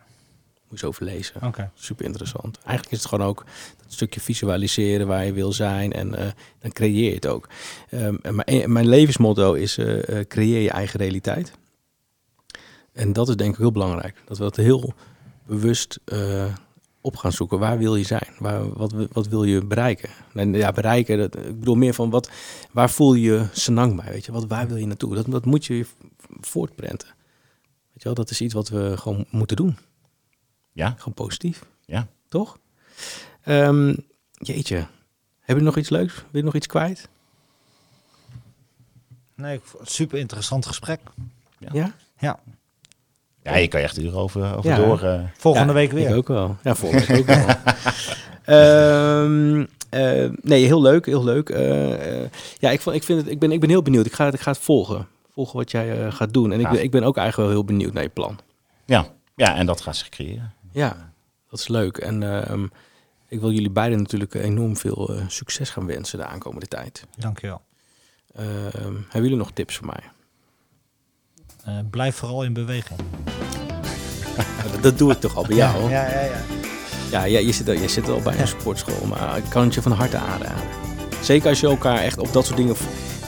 Moet je eens over lezen. Oké. Super interessant. Eigenlijk is het gewoon ook dat stukje visualiseren waar je wil zijn. En dan creëer je het ook. Ehm, en mijn, mijn levensmotto is creëer je eigen realiteit. En dat is denk ik heel belangrijk. Dat we dat heel bewust op gaan zoeken. Waar wil je zijn? Waar, wat, wat wil je bereiken? En ja, bereiken, dat, ik bedoel meer van wat, waar voel je je senang bij? Weet je? Wat, waar wil je naartoe? Dat, dat moet je voortprenten. Weet je wel, dat is iets wat we gewoon moeten doen. Ja. Gewoon positief. Ja. Toch? Ehm, jeetje. Heb je nog iets leuks? Wil je nog iets kwijt? Nee, super interessant gesprek. Ja. Ja? Ja, Ja, je kan je echt uren over, over Ja. door. eh. volgende Ja, week weer. Ik ook wel. Ja, volgende week ook [laughs] wel. Ehm, eh, nee, heel leuk, heel leuk. Eh, ja, ik, vond, ik, vind het, ik, ben, ik ben heel benieuwd. Ik ga, het- ik ga het volgen. Volgen wat jij eh, gaat doen. En ik, ben, ik ben ook eigenlijk wel heel benieuwd naar je plan. ja. ja, en dat gaat zich creëren. Ja, dat is leuk. En ehm, ik wil jullie beiden natuurlijk enorm veel succes gaan wensen de aankomende tijd. Dankjewel. Ehm, hebben jullie nog tips voor mij? Eh, blijf vooral in beweging. [laughs] dat, doe ik toch al bij jou? Ja, ja, ja. Ja, ja je, zit, al- je zit al bij een sportschool, maar ik kan het je van harte aanraden. Zeker als je elkaar echt op dat soort dingen,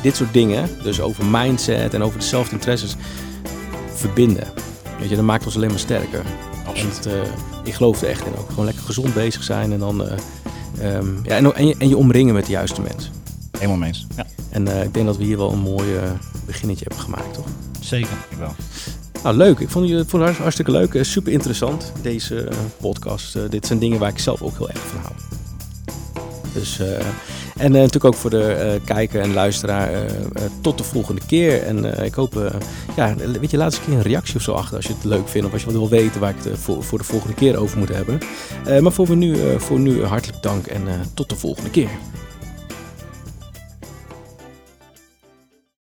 dit soort dingen, dus over mindset en over de self-interesses, verbinden. Weet je, dat maakt ons alleen maar sterker. Absoluut. En eh, ik geloof er echt in ook. Gewoon lekker gezond bezig zijn en dan, eh, ehm, ja, en, en, je, en je omringen met de juiste mensen. Helemaal mee eens. Ja, En eh, ik denk dat we hier wel een mooi beginnetje hebben gemaakt, toch? Zeker. wel. Nou, leuk. Ik vond het vond het hartstikke leuk. Eh, Super interessant, deze eh, podcast. Eh, dit zijn dingen waar ik zelf ook heel erg van hou. Dus, en natuurlijk ook voor de eh, kijker en luisteraar. tot de volgende keer. En ik hoop, ja, weet je, laat eens een keer een reactie of zo achter als je het leuk vindt. Of als je wat wil weten waar ik het voor, voor de volgende keer over moet hebben. Maar voor, nu, voor nu hartelijk dank en tot de volgende keer.